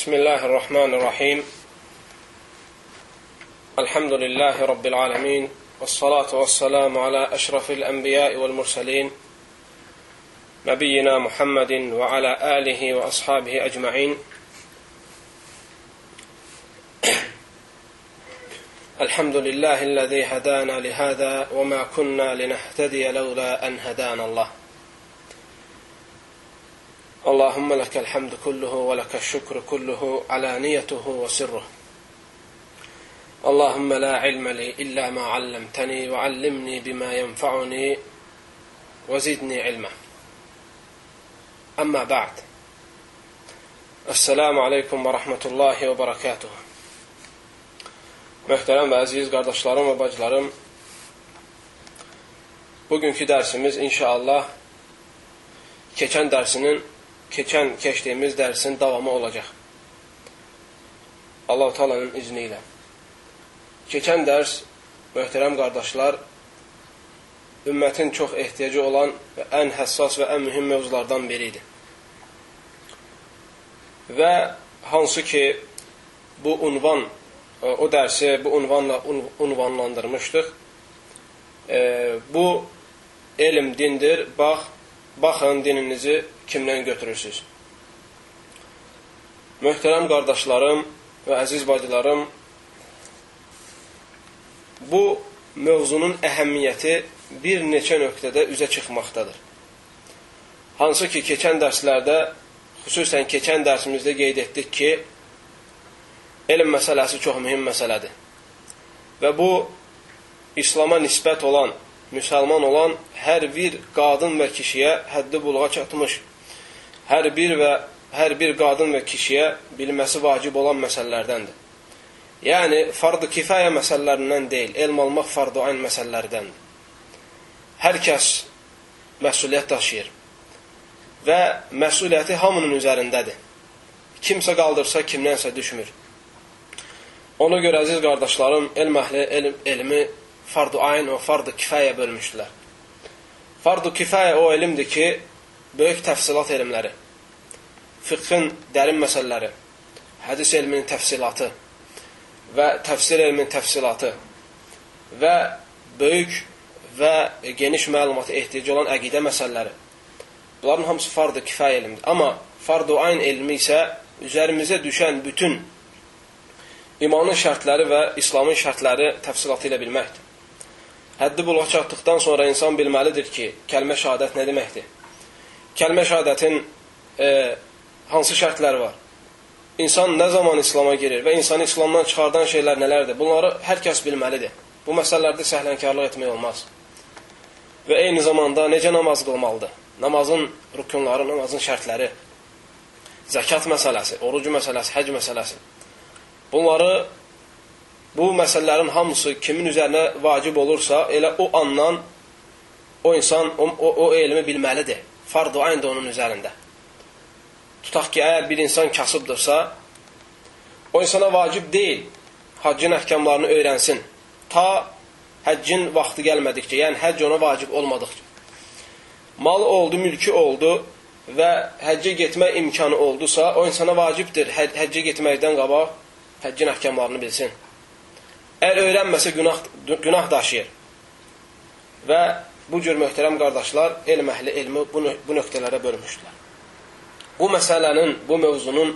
بسم الله الرحمن الرحيم الحمد لله رب العالمين والصلاة والسلام على أشرف الأنبياء والمرسلين نبينا محمد وعلى آله وأصحابه أجمعين الحمد لله الذي هدانا لهذا وما كنا لنهتدي لولا أن هدانا الله اللهم لك الحمد كله ولك الشكر كله علانيته وسره اللهم لا علم لي إلا ما علمتني وعلمني بما ينفعني وزدني علما أما بعد السلام عليكم ورحمة الله وبركاته Möhtərəm və əziz qardaşlarım və bacılarım, bugünkü dərsimiz inşallah keçən dərsinin keçən keçdiyimiz dərsin davamı olacaq. Allah-u Teala'nın izni ilə. Keçən dərs, möhtərəm qardaşlar, ümmətin çox ehtiyacı olan və ən həssas və ən mühüm mövzulardan biridir. Və hansı ki, bu unvan, o dərsi bu unvanla unvanlandırmışdıq. E, bu elm dindir, bax, baxın dininizi kimdən götürürsünüz? Möhtərəm qardaşlarım və əziz bacılarım, bu mövzunun əhəmiyyəti bir neçə nöqtədə üzə çıxmaqdadır. Hansı ki, keçən dərslərdə, xüsusən keçən dərsimizdə qeyd etdik ki, elm məsələsi çox mühüm məsələdir. Və bu, İslama nisbət olan, müsəlman olan hər bir qadın və kişiyə həddi buluğa çatmış, hər bir və hər bir qadın və kişiyə bilməsi vacib olan məsələlərdəndir. Yəni, fardı kifayə məsələlərindən deyil, elm almaq fardı ayn məsələlərdəndir. Hər kəs məsuliyyət daşıyır və məsuliyyəti hamının üzərindədir. Kimsə qaldırsa, kimdənsə düşmür. Ona görə, əziz qardaşlarım, elm əhli elm, elmi fardu ayn və fardu kifayə bölmüşdülər. Fardu kifayə o elmdir ki, böyük təfsilat elmləri, fiqhin dərin məsələləri, hədis elminin təfsilatı və təfsir elminin təfsilatı və böyük və geniş məlumata ehtiyac olan əqidə məsələləri. Bunların hamısı fardı kifayə elmdir. Amma fardu ayn elmi isə üzərimizə düşən bütün imanın şərtləri və İslamın şərtləri təfsilatı ilə bilməkdir. Həddi buluğa çatdıqdan sonra insan bilməlidir ki, kəlmə şəhadət nə deməkdir? Kəlmə şəhadətin e, hansı şərtləri var? İnsan nə zaman İslama girir və insanı İslamdan çıxardan şeylər nələrdir? Bunları hər kəs bilməlidir. Bu məsələlərdə səhlənkarlıq etmək olmaz. Və eyni zamanda necə namaz qılmalıdır? Namazın rükunları, namazın şərtləri, zəkat məsələsi, orucu məsələsi, həc məsələsi. Bunları bu məsələlərin hamısı kimin üzərinə vacib olursa, elə o andan o insan o, o, o elmi bilməlidir. Fardu ayn da onun üzərində. Tutaq ki, əgər bir insan kasıbdırsa, o insana vacib deyil haccın əhkamlarını öyrənsin. Ta həccin vaxtı gəlmədikcə, yəni həcc ona vacib olmadıqca. Malı oldu, mülkü oldu və həccə getmək imkanı oldusa, o insana vacibdir həccə getməkdən qabaq həccin əhkamlarını bilsin. Əgər öyrənməsə günah, günah daşıyır. Və bu cür möhtərəm qardaşlar elm əhli elmi bu, bu nöqtələrə bölmüşdülər. Bu məsələnin, bu mövzunun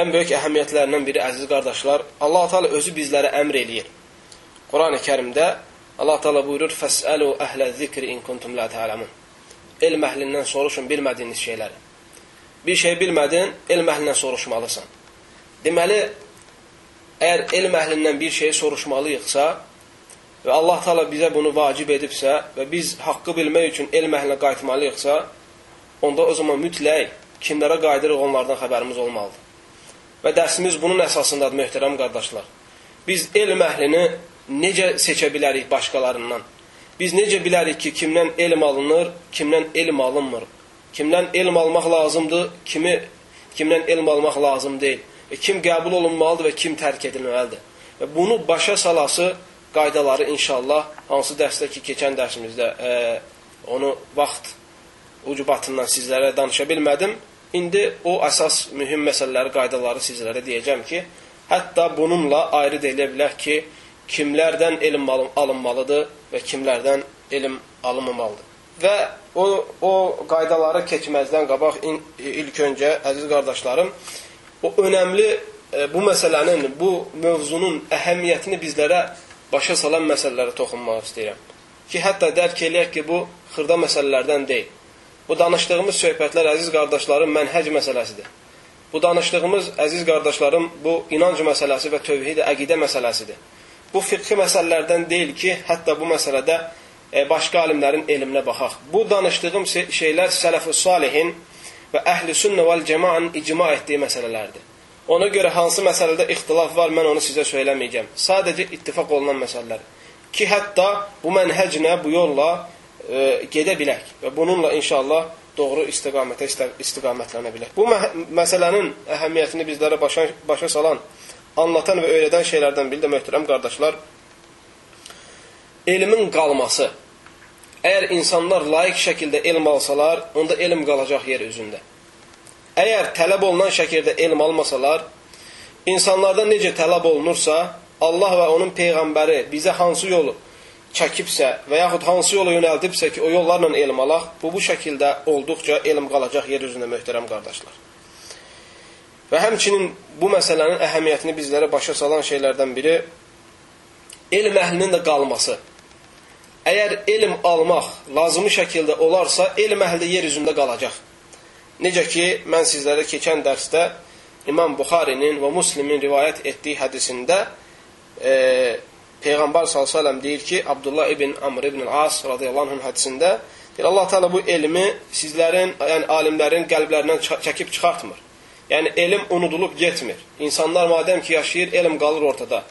ən böyük əhəmiyyətlərindən biri əziz qardaşlar, Allah Teala özü bizlərə əmr eləyir. Qurani Kərimdə Allah Teala buyurur: "Fəsəlu əhlə zikri in kuntum la ta'lamun." Elm əhlindən soruşun bilmədiyiniz şeyləri. Bir şey bilmədin, elm əhlindən soruşmalısan. Deməli, əgər elm əhlindən bir şey soruşmalıyıqsa və Allah Taala bizə bunu vacib edibsə və biz haqqı bilmək üçün elm əhlinə qayıtmalıyıqsa, onda o zaman mütləq kimlərə qayıdırıq onlardan xəbərimiz olmalıdır. Və dərsimiz bunun əsasındadır, möhtərəm qardaşlar. Biz elm əhlini necə seçə bilərik başqalarından? Biz necə bilərik ki, kimdən elm alınır, kimdən elm alınmır? Kimdən elm almaq lazımdır, kimi kimdən elm almaq lazım deyil? və kim qəbul olunmalıdır və kim tərk edilməlidir. Və bunu başa salası qaydaları inşallah hansı dərsdə ki, keçən dərsimizdə e, onu vaxt ucubatından sizlərə danışa bilmədim. İndi o əsas mühüm məsələləri, qaydaları sizlərə deyəcəm ki, hətta bununla ayrı deyilə bilər ki, kimlərdən elm alınmalıdır və kimlərdən elm alınmamalıdır. Və o, o qaydaları keçməzdən qabaq in, ilk öncə, əziz qardaşlarım, o önəmli e, bu məsələnin, bu mövzunun əhəmiyyətini bizlərə başa salan məsələlərə toxunmaq istəyirəm. Ki, hətta dərk eləyək ki, bu xırda məsələlərdən deyil. Bu danışdığımız söhbətlər, əziz qardaşlarım, mənhəc məsələsidir. Bu danışdığımız, əziz qardaşlarım, bu inanc məsələsi və tövhid əqidə məsələsidir. Bu fiqhi məsələlərdən deyil ki, hətta bu məsələdə e, başqa alimlərin elminə baxaq. Bu danışdığım şeylər sələf-ü salihin və əhl-i sünnə vəl cəmaın icma etdiyi məsələlərdir. Ona görə hansı məsələdə ixtilaf var, mən onu sizə söyləməyəcəm. Sadəcə ittifaq olunan məsələlər. Ki, hətta bu mənhəclə, bu yolla e, gedə bilək və bununla inşallah doğru istiqamətə istiqamətlənə bilək. Bu məsələnin əhəmiyyətini bizlərə başa, başa salan, anlatan və öyrədən şeylərdən biri də möhtərəm qardaşlar, elmin qalması. Əgər insanlar layiq şəkildə elm alsalar, onda elm qalacaq yer üzündə. Əgər tələb olunan şəkildə elm almasalar, insanlardan necə tələb olunursa, Allah və onun peyğəmbəri bizə hansı yolu çəkibsə və yaxud hansı yola yönəldibsə ki, o yollarla elm alaq, bu bu şəkildə olduqca elm qalacaq yer üzündə möhtərəm qardaşlar. Və həmçinin bu məsələnin əhəmiyyətini bizlərə başa salan şeylərdən biri elm əhlinin də qalması. Əgər elm almaq lazımi şəkildə olarsa, elm əhli yer üzündə qalacaq. Necə ki, mən sizlərə keçən dərsdə İmam Buxarinin və Muslimin rivayət etdiyi hədisində e, Peyğəmbər s.ə.v deyir ki, Abdullah ibn Amr ibn As radiyallahu anh hədisində deyir, Allah Teala bu elmi sizlərin, yəni alimlərin qəlblərindən çəkib çıxartmır. Yəni elm unudulub getmir. İnsanlar madəm ki yaşayır, elm qalır ortada.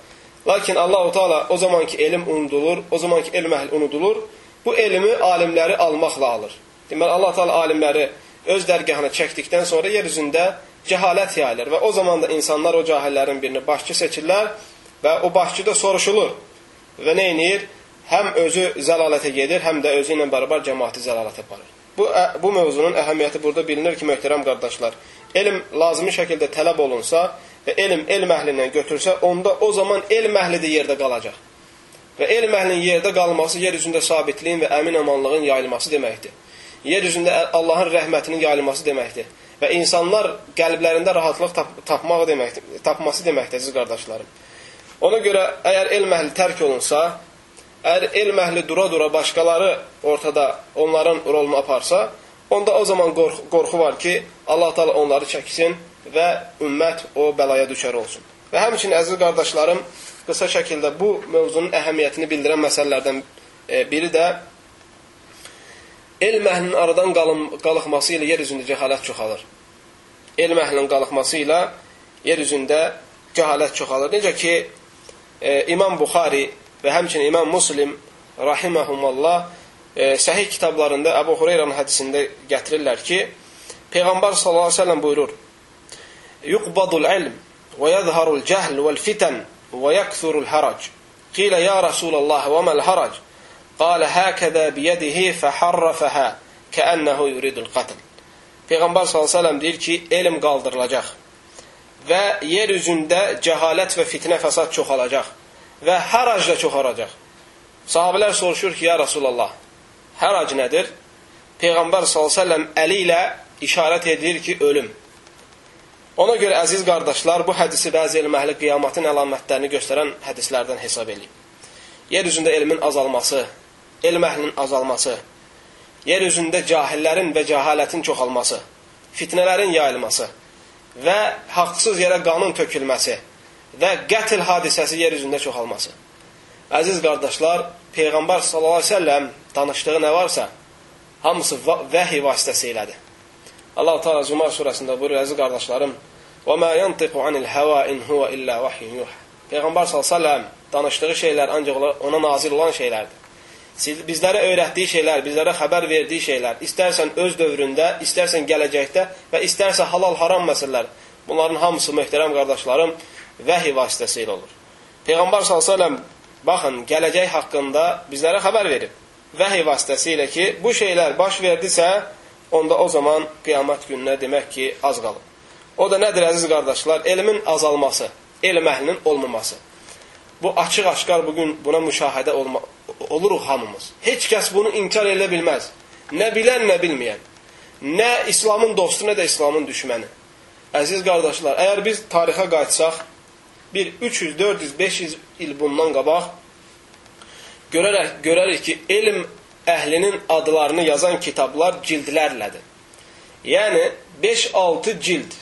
Lakin Allahu Teala o zaman ki elm unudulur, o zaman ki elm əhli unudulur, bu elmi alimləri almaqla alır. Deməli Allah Teala alimləri öz dərgahına çəkdikdən sonra yer üzündə cəhalət yayılır və o zaman da insanlar o cahillərin birini başçı seçirlər və o başçıda soruşulur və nə edir? Həm özü zəlalətə gedir, həm də özü ilə bərabər cəmaati zəlalətə aparır. Bu, bu mövzunun əhəmiyyəti burada bilinir ki, möhtərəm qardaşlar, elm lazımi şəkildə tələb olunsa və elm elm əhlindən götürsə, onda o zaman elm əhli də yerdə qalacaq. Və elm əhlinin yerdə qalması yer üzündə sabitliyin və əmin amanlığın yayılması deməkdir. Yer üzündə Allahın rəhmətinin yayılması deməkdir. Və insanlar qəlblərində rahatlıq tap tapmaq deməkdir, tapması deməkdir, əziz qardaşlarım. Ona görə əgər elm əhli tərk olunsa, əgər elm əhli dura-dura başqaları ortada onların rolunu aparsa, onda o zaman qorxu, qorxu var ki, Allah Taala onları çəksin və ümmət o bəlaya düşər olsun. Və həmçinin əziz qardaşlarım, qısa şəkildə bu mövzunun əhəmiyyətini bildirən məsələlərdən e, biri də elm əhlinin aradan qalıqması ilə yer üzündə cəhalət çoxalır. Elm əhlinin qalıqması ilə yer üzündə cəhalət çoxalır. Necə ki, e, İmam Buxari və həmçinin İmam Muslim rahiməhumallah e, səhih kitablarında Əbu Hureyranın hədisində gətirirlər ki, Peyğəmbər sallallahu əleyhi və səlləm buyurur: "Yuqbadul ilm və yəzharul cehl vel fitan və yakthurul harac." Qila ya Rasulullah və mal harac? Qala hakaza bi yadihi faharrafaha ka'annahu yuridul qatl. Peyğəmbər sallallahu əleyhi və səlləm deyir ki, elm qaldırılacaq və yer üzündə cəhalət və fitnə fəsad çoxalacaq və hərac da çoxaracaq. Sahabələr soruşur ki, ya Rasulallah, hərac nədir? Peyğəmbər s.ə.v əli ilə işarət edir ki, ölüm. Ona görə əziz qardaşlar, bu hədisi bəzi elm əhli qiyamətin əlamətlərini göstərən hədislərdən hesab edib. Yer üzündə elmin azalması, elm əhlinin azalması, yer üzündə cahillərin və cəhalətin çoxalması, fitnələrin yayılması, və haqsız yerə qanun tökülməsi və qətl hadisəsi yer üzündə çoxalması. Əziz qardaşlar, Peyğəmbər sallallahu əleyhi və səlləm danışdığı nə varsa, hamısı vəhy vasitəsilədir. Allah Teala Zumar surəsində buyurur, əziz qardaşlarım, "Və ma yantiqu anil hawa in huwa illa vahyun yuha." Peyğəmbər sallallahu əleyhi və səlləm danışdığı şeylər ancaq ona nazil olan şeylərdir bizlərə öyrətdiyi şeylər, bizlərə xəbər verdiyi şeylər, istərsən öz dövründə, istərsən gələcəkdə və istərsə halal-haram məsələlər, bunların hamısı möhtərəm qardaşlarım vəhi vasitəsilə olur. Peyğəmbər s.ə.v baxın, gələcək haqqında bizlərə xəbər verib. Vəhi vasitəsilə ki, bu şeylər baş verdisə, onda o zaman qiyamət gününə demək ki, az qalıb. O da nədir əziz qardaşlar? Elmin azalması, elm əhlinin olmaması. Bu açıq-aşkar bugün buna müşahidə olma, oluruq hamımız. Heç kəs bunu inkar edə bilməz. Nə bilən, nə bilməyən. Nə İslamın dostu, nə də İslamın düşməni. Əziz qardaşlar, əgər biz tarixə qayıtsaq, bir 300, 400, 500 il bundan qabaq görərək, görərik ki, elm əhlinin adlarını yazan kitablar cildlərlədir. Yəni 5-6 cild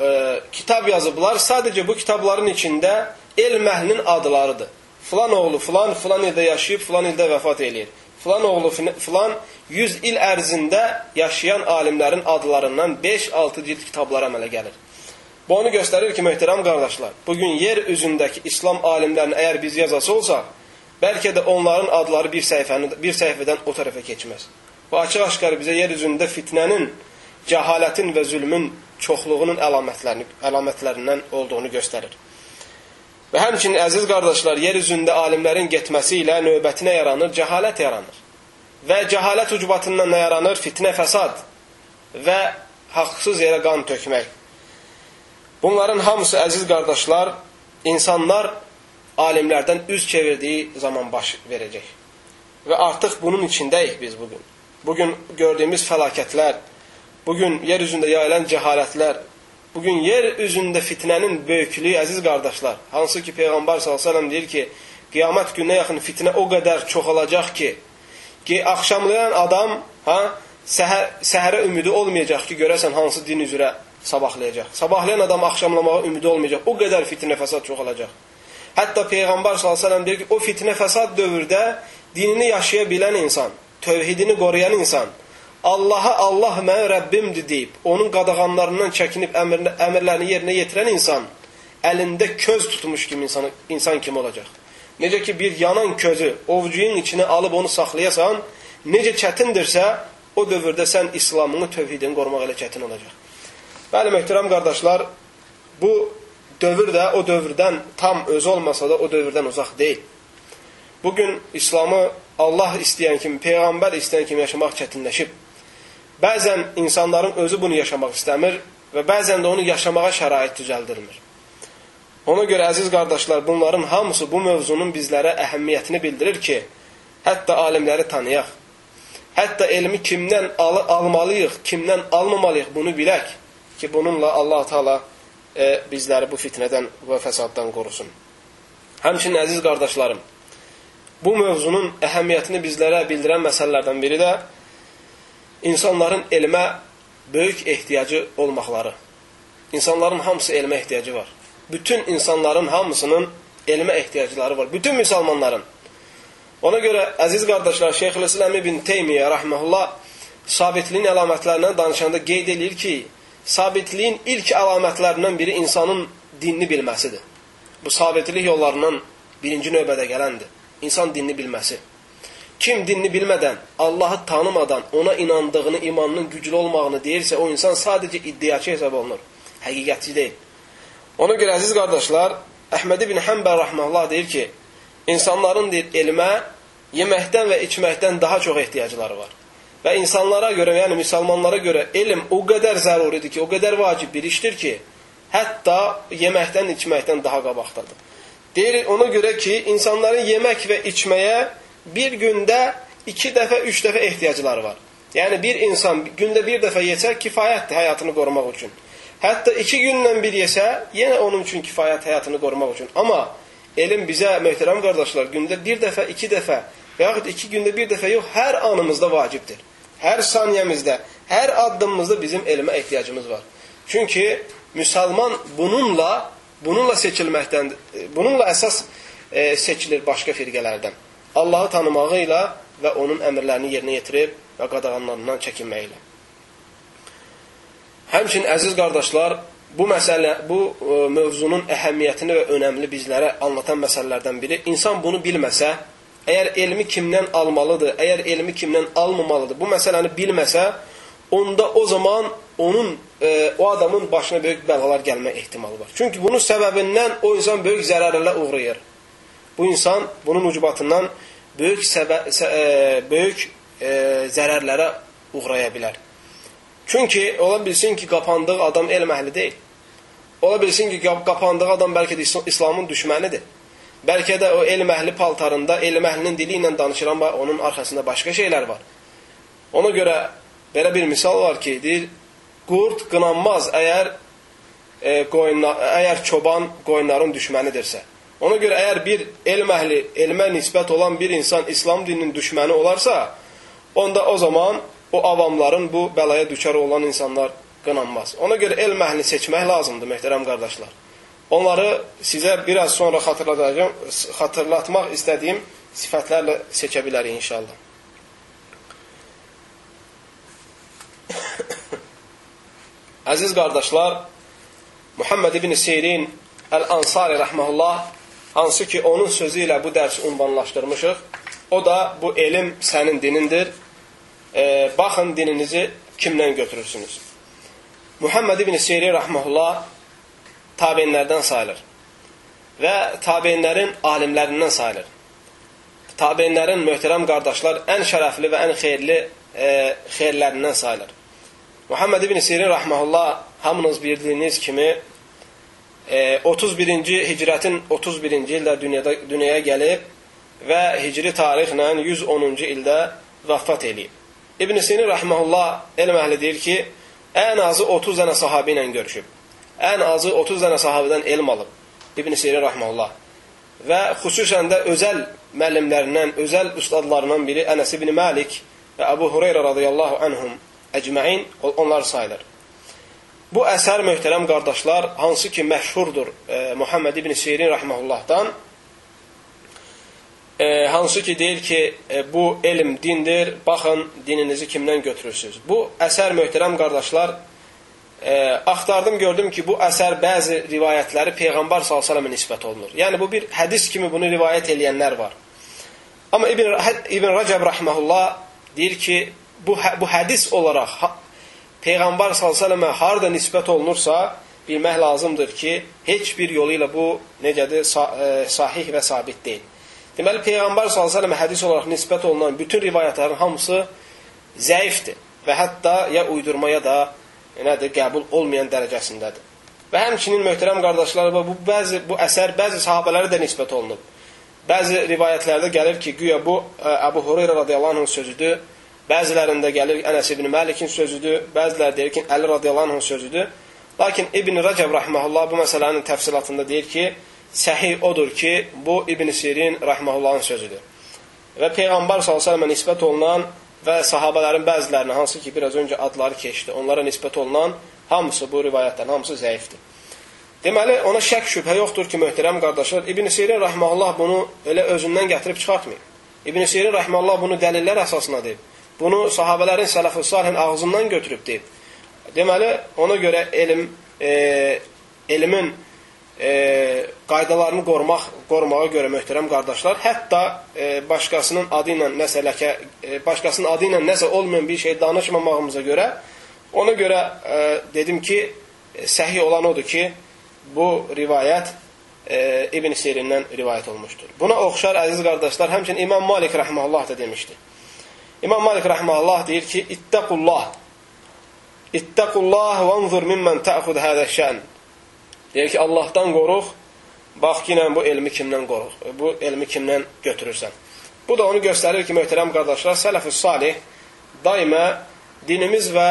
e, kitab yazıblar. Sadəcə bu kitabların içində elm əhlinin adlarıdır. Filan oğlu filan, filan ildə yaşayıb, filan ildə vəfat eləyir. Filan oğlu filan 100 il ərzində yaşayan alimlərin adlarından 5-6 cild kitablar əmələ gəlir. Bu onu göstərir ki, möhtərəm qardaşlar, bugün yer üzündəki İslam alimlərini əgər biz yazası olsaq, bəlkə də onların adları bir, səhifəni, bir səhifədən o tərəfə keçməz. Bu açıq-aşkar bizə yer üzündə fitnənin, cəhalətin və zülmün çoxluğunun əlamətlərini, əlamətlərindən olduğunu göstərir. Və həmçinin əziz qardaşlar, yer üzündə alimlərin getməsi ilə növbətinə yaranır, cəhalət yaranır. Və cəhalət ucbatından nə yaranır? Fitnə, fəsad və haqsız yerə qan tökmək. Bunların hamısı əziz qardaşlar, insanlar alimlərdən üz çevirdiyi zaman baş verəcək. Və artıq bunun içindəyik biz bugün. Bugün gördüyümüz fəlakətlər, bugün yer üzündə yayılan cəhalətlər, bugün yer üzündə fitnənin böyüklüyü, əziz qardaşlar, hansı ki Peyğəmbər s.ə.v deyir ki, qiyamət gününə yaxın fitnə o qədər çoxalacaq ki, ki, axşamlayan adam ha, səhər, səhərə ümidi olmayacaq ki, görəsən hansı din üzrə sabahlayacaq. Sabahlayan adam axşamlamağa ümidi olmayacaq. O qədər fitnə fəsad çoxalacaq. Hətta Peyğəmbər s.ə.v deyir ki, o fitnə fəsad dövrdə dinini yaşaya bilən insan, tövhidini qoruyan insan, Allaha Allah mən Rəbbimdir deyib, onun qadağanlarından çəkinib əmr, əmrlərini yerinə yetirən insan əlində köz tutmuş kimi insan, insan kimi olacaq. Necə ki bir yanan közü ovcuyun içine alıb onu saxlayasan, necə çətindirsə, o dövrdə sən İslamını, tövhidini qorumaq elə çətin olacaq. Bəli, möhtərəm qardaşlar, bu dövr də o dövrdən tam öz olmasa da o dövrdən uzaq deyil. Bugün İslamı Allah istəyən kimi, Peyğəmbər istəyən kimi yaşamaq çətinləşib. Bəzən insanların özü bunu yaşamaq istəmir və bəzən də onu yaşamağa şərait düzəldirmir. Ona görə əziz qardaşlar, bunların hamısı bu mövzunun bizlərə əhəmiyyətini bildirir ki, hətta alimləri tanıyaq. Hətta elmi kimdən al almalıyıq, kimdən almamalıyıq bunu bilək ki, bununla Allah Taala e, bizləri bu fitnədən və fəsaddan qorusun. Həmçinin əziz qardaşlarım, bu mövzunun əhəmiyyətini bizlərə bildirən məsələlərdən biri də insanların elmə böyük ehtiyacı olmaqları. İnsanların hamısı elmə ehtiyacı var. Bütün insanların hamısının elmə ehtiyacları var. Bütün müsəlmanların. Ona görə əziz qardaşlar, Şeyxülislam ibn Teymiyyə rahmehullah sabitliyin əlamətlərindən danışanda qeyd edir ki, sabitliyin ilk əlamətlərindən biri insanın dinini bilməsidir. Bu sabitlik yollarından birinci növbədə gələndir. İnsan dinini bilməsi. Kim dinini bilmədən, Allahı tanımadan, ona inandığını, imanının güclü olmağını deyirsə, o insan sadəcə iddiaçı hesab olunur. Həqiqətçi deyil. Ona görə əziz qardaşlar, Əhməd ibn Həmbər rəhməhullah deyir ki, insanların deyir, elmə yeməkdən və içməkdən daha çox ehtiyacları var. Və insanlara görə, yəni müsəlmanlara görə elm o qədər zəruridir ki, o qədər vacib bir işdir ki, hətta yeməkdən, içməkdən daha qabaqdadır. Deyir, ona görə ki, insanların yemək və içməyə bir gündə iki dəfə, üç dəfə ehtiyacları var. Yəni, bir insan gündə bir dəfə yesə kifayətdir həyatını qorumaq üçün. Hətta iki gündən bir yesə, yenə onun üçün kifayət həyatını qorumaq üçün. Amma elm bizə, möhtərəm qardaşlar, gündə bir dəfə, iki dəfə və yaxud iki gündə bir dəfə yox, hər anımızda vacibdir. Hər saniyəmizdə, hər addımımızda bizim elmə ehtiyacımız var. Çünki müsəlman bununla, bununla seçilməkdən, bununla əsas e, seçilir başqa firqələrdən. Allahı tanımağı ilə və onun əmrlərini yerinə yetirib və qadağanlarından çəkinməklə. Həmçin əziz qardaşlar, bu məsələ, bu ə, e, mövzunun əhəmiyyətini və önəmli bizlərə anlatan məsələlərdən biri insan bunu bilməsə, əgər elmi kimdən almalıdır, əgər elmi kimdən almamalıdır, bu məsələni bilməsə, onda o zaman onun e, o adamın başına böyük bəlalar gəlmə ehtimalı var. Çünki bunun səbəbindən o insan böyük zərərlərə uğrayır bu insan bunun ucbatından böyük səbə, sə, e, böyük e, zərərlərə uğraya bilər. Çünki ola bilsin ki, qapandığı adam elm əhli deyil. Ola bilsin ki, qapandığı adam bəlkə də İslamın düşmənidir. Bəlkə də o elm əhli paltarında elm əhlinin dili ilə danışır, amma onun arxasında başqa şeylər var. Ona görə belə bir misal var ki, deyir, qurd qınanmaz əgər e, qoyunla, əgər çoban qoyunların düşmənidirsə. Ona görə əgər bir elm əhli, elmə nisbət olan bir insan İslam dininin düşməni olarsa, onda o zaman o avamların bu bəlaya düçar olan insanlar qınanmaz. Ona görə elm əhlini seçmək lazımdır, möhtərəm qardaşlar. Onları sizə biraz sonra xatırladacağım, xatırlatmaq istədiyim sifətlərlə seçə bilərik inşallah. Əziz qardaşlar, Muhammed ibn Sirin Əl-Ansari rəhməhullah hansı ki onun sözü ilə bu dərs ünvanlaşdırmışıq. O da bu elm sənin dinindir. E, baxın dininizi kimdən götürürsünüz. Muhammed ibn Sirin rəhməhullah tabeinlərdən sayılır. Və tabeinlərin alimlərindən sayılır. Tabeinlərin möhtərəm qardaşlar ən şərəfli və ən xeyirli e, xeyirlərindən sayılır. Muhammed ibn Sirin rahmehullah hamınız bildiyiniz kimi 31-ci hicrətin 31-ci ildə dünyada dünyaya gəlib və hicri tarixlə 110-cu ildə vəfat eləyib. İbn Sirin rahmehullah elm əhli deyir ki, ən azı 30 dənə sahabi ilə görüşüb ən azı 30 dənə sahabədən elm alıb. İbn Sirin rahmeullah. Və xüsusən də özəl müəllimlərindən, özəl ustadlarından biri Ənəs ibn Malik və Əbu Hüreyrə radiyallahu anhum əcməin onlar sayılır. Bu əsər möhtərəm qardaşlar, hansı ki məşhurdur e, Muhammed ibn Sirin rahmehullahdan, e, hansı ki deyir ki, e, bu elm dindir, baxın dininizi kimdən götürürsünüz. Bu əsər möhtərəm qardaşlar, e, axtardım, gördüm ki, bu əsər bəzi rivayətləri Peyğəmbər s.ə.və nisbət olunur. Yəni, bu bir hədis kimi bunu rivayət eləyənlər var. Amma İbn, İbn Rəcəb rəhməhullah deyir ki, bu, bu hədis olaraq Peyğəmbər s.ə.və harada nisbət olunursa, bilmək lazımdır ki, heç bir yolu ilə bu necədir, e, sahih və sabit deyil. Deməli, Peyğəmbər s.ə.və hədis olaraq nisbət olunan bütün rivayətlərin hamısı zəifdir və hətta ya uydurma ya da nədir, qəbul olmayan dərəcəsindədir. Və həmçinin möhtərəm qardaşlar, bu bəzi bu əsər bəzi sahabelərə də nisbət olunub. Bəzi rivayətlərdə gəlir ki, güya bu ə, Əbu Hüreyrə radiyallahu anhın sözüdür. Bəzilərində gəlir Ənəs ibn Məlikin sözüdür, bəziləri deyir ki, Əli radiyallahu anhın sözüdür. Lakin İbn Rəcəb rahmehullah bu məsələnin təfsilatında deyir ki, səhih odur ki, bu İbn Sirin rahmehullahın sözüdür. Və Peyğəmbər sallallahu əleyhi nisbət olunan və sahabələrin bəzilərinə, hansı ki, biraz öncə adları keçdi, onlara nisbət olunan hamısı bu rivayətlərin hamısı zəifdir. Deməli, ona şək şübhə yoxdur ki, möhtərəm qardaşlar, İbn Sirin rəhməllah bunu elə özündən gətirib çıxartmayıb. İbn Sirin rəhməllah bunu dəlillər əsasına deyib. Bunu sahabələrin sələf-i salihin ağzından götürüb deyib. Deməli, ona görə elm, e, elmin e, qaydalarını qorumaq, qorumağa görə möhtərəm qardaşlar, hətta e, başqasının adı ilə nəsə ləkə, e, başqasının adı ilə nəsə olmayan bir şey danışmamağımıza görə ona görə e, dedim ki, səhih olan odur ki, bu rivayət e, İbn Sirindən rivayət olmuşdur. Buna oxşar əziz qardaşlar, həmçinin İmam Malik rəhməhullah da demişdi. İmam Malik rəhməhullah deyir ki, İttəqullah İttəqullah və anzur mimmən təxud hədə şən Deyir ki, Allahdan qoruq, bax ki, bu elmi kimdən qoruq, bu elmi kimdən götürürsən. Bu da onu göstərir ki, möhtərəm qardaşlar, sələf-ü salih daimə dinimiz və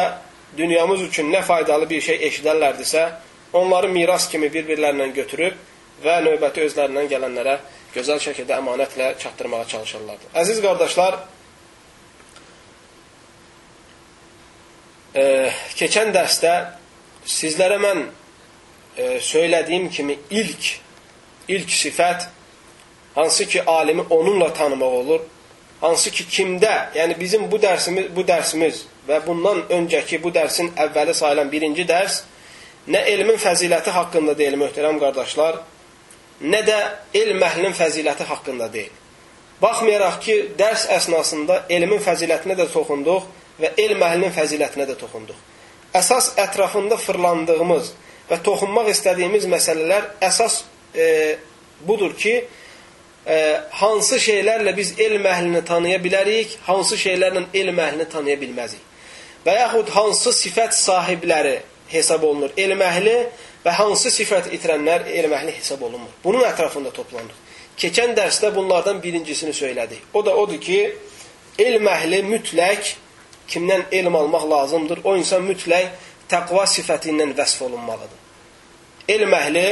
dünyamız üçün nə faydalı bir şey eşidərlərdirsə, onları miras kimi bir-birlərindən götürüb və növbəti özlərindən gələnlərə gözəl şəkildə əmanətlə çatdırmağa çalışırlardı. Əziz qardaşlar, e, keçən dərsdə sizlərə mən e, söylədiyim kimi ilk ilk sifət hansı ki alimi onunla tanımaq olur, hansı ki kimdə, yəni bizim bu dərsimiz bu dərsimiz və bundan öncəki bu dərsin əvvəli sayılan birinci dərs nə elmin fəziləti haqqında deyil möhtərəm qardaşlar, nə də elm əhlinin fəziləti haqqında deyil. Baxmayaraq ki, dərs əsnasında elmin fəzilətinə də toxunduq və elm əhlinin fəzilətinə də toxunduq. Əsas ətrafında fırlandığımız və toxunmaq istədiyimiz məsələlər əsas e, budur ki, e, hansı şeylərlə biz elm əhlini tanıya bilərik, hansı şeylərlə elm əhlini tanıya bilməzik. və yaxud hansı sifət sahibləri hesab olunur? Elm əhli və hansı sifət itirənlər elm əhli hesab olunmur? Bunun ətrafında toplanır. Keçən dərsdə bunlardan birincisini söylədik. O da odur ki, elm əhli mütləq kimdən elm almaq lazımdır? O insan mütləq təqva sifəti ilə vəsf olunmalıdır. Elm əhli,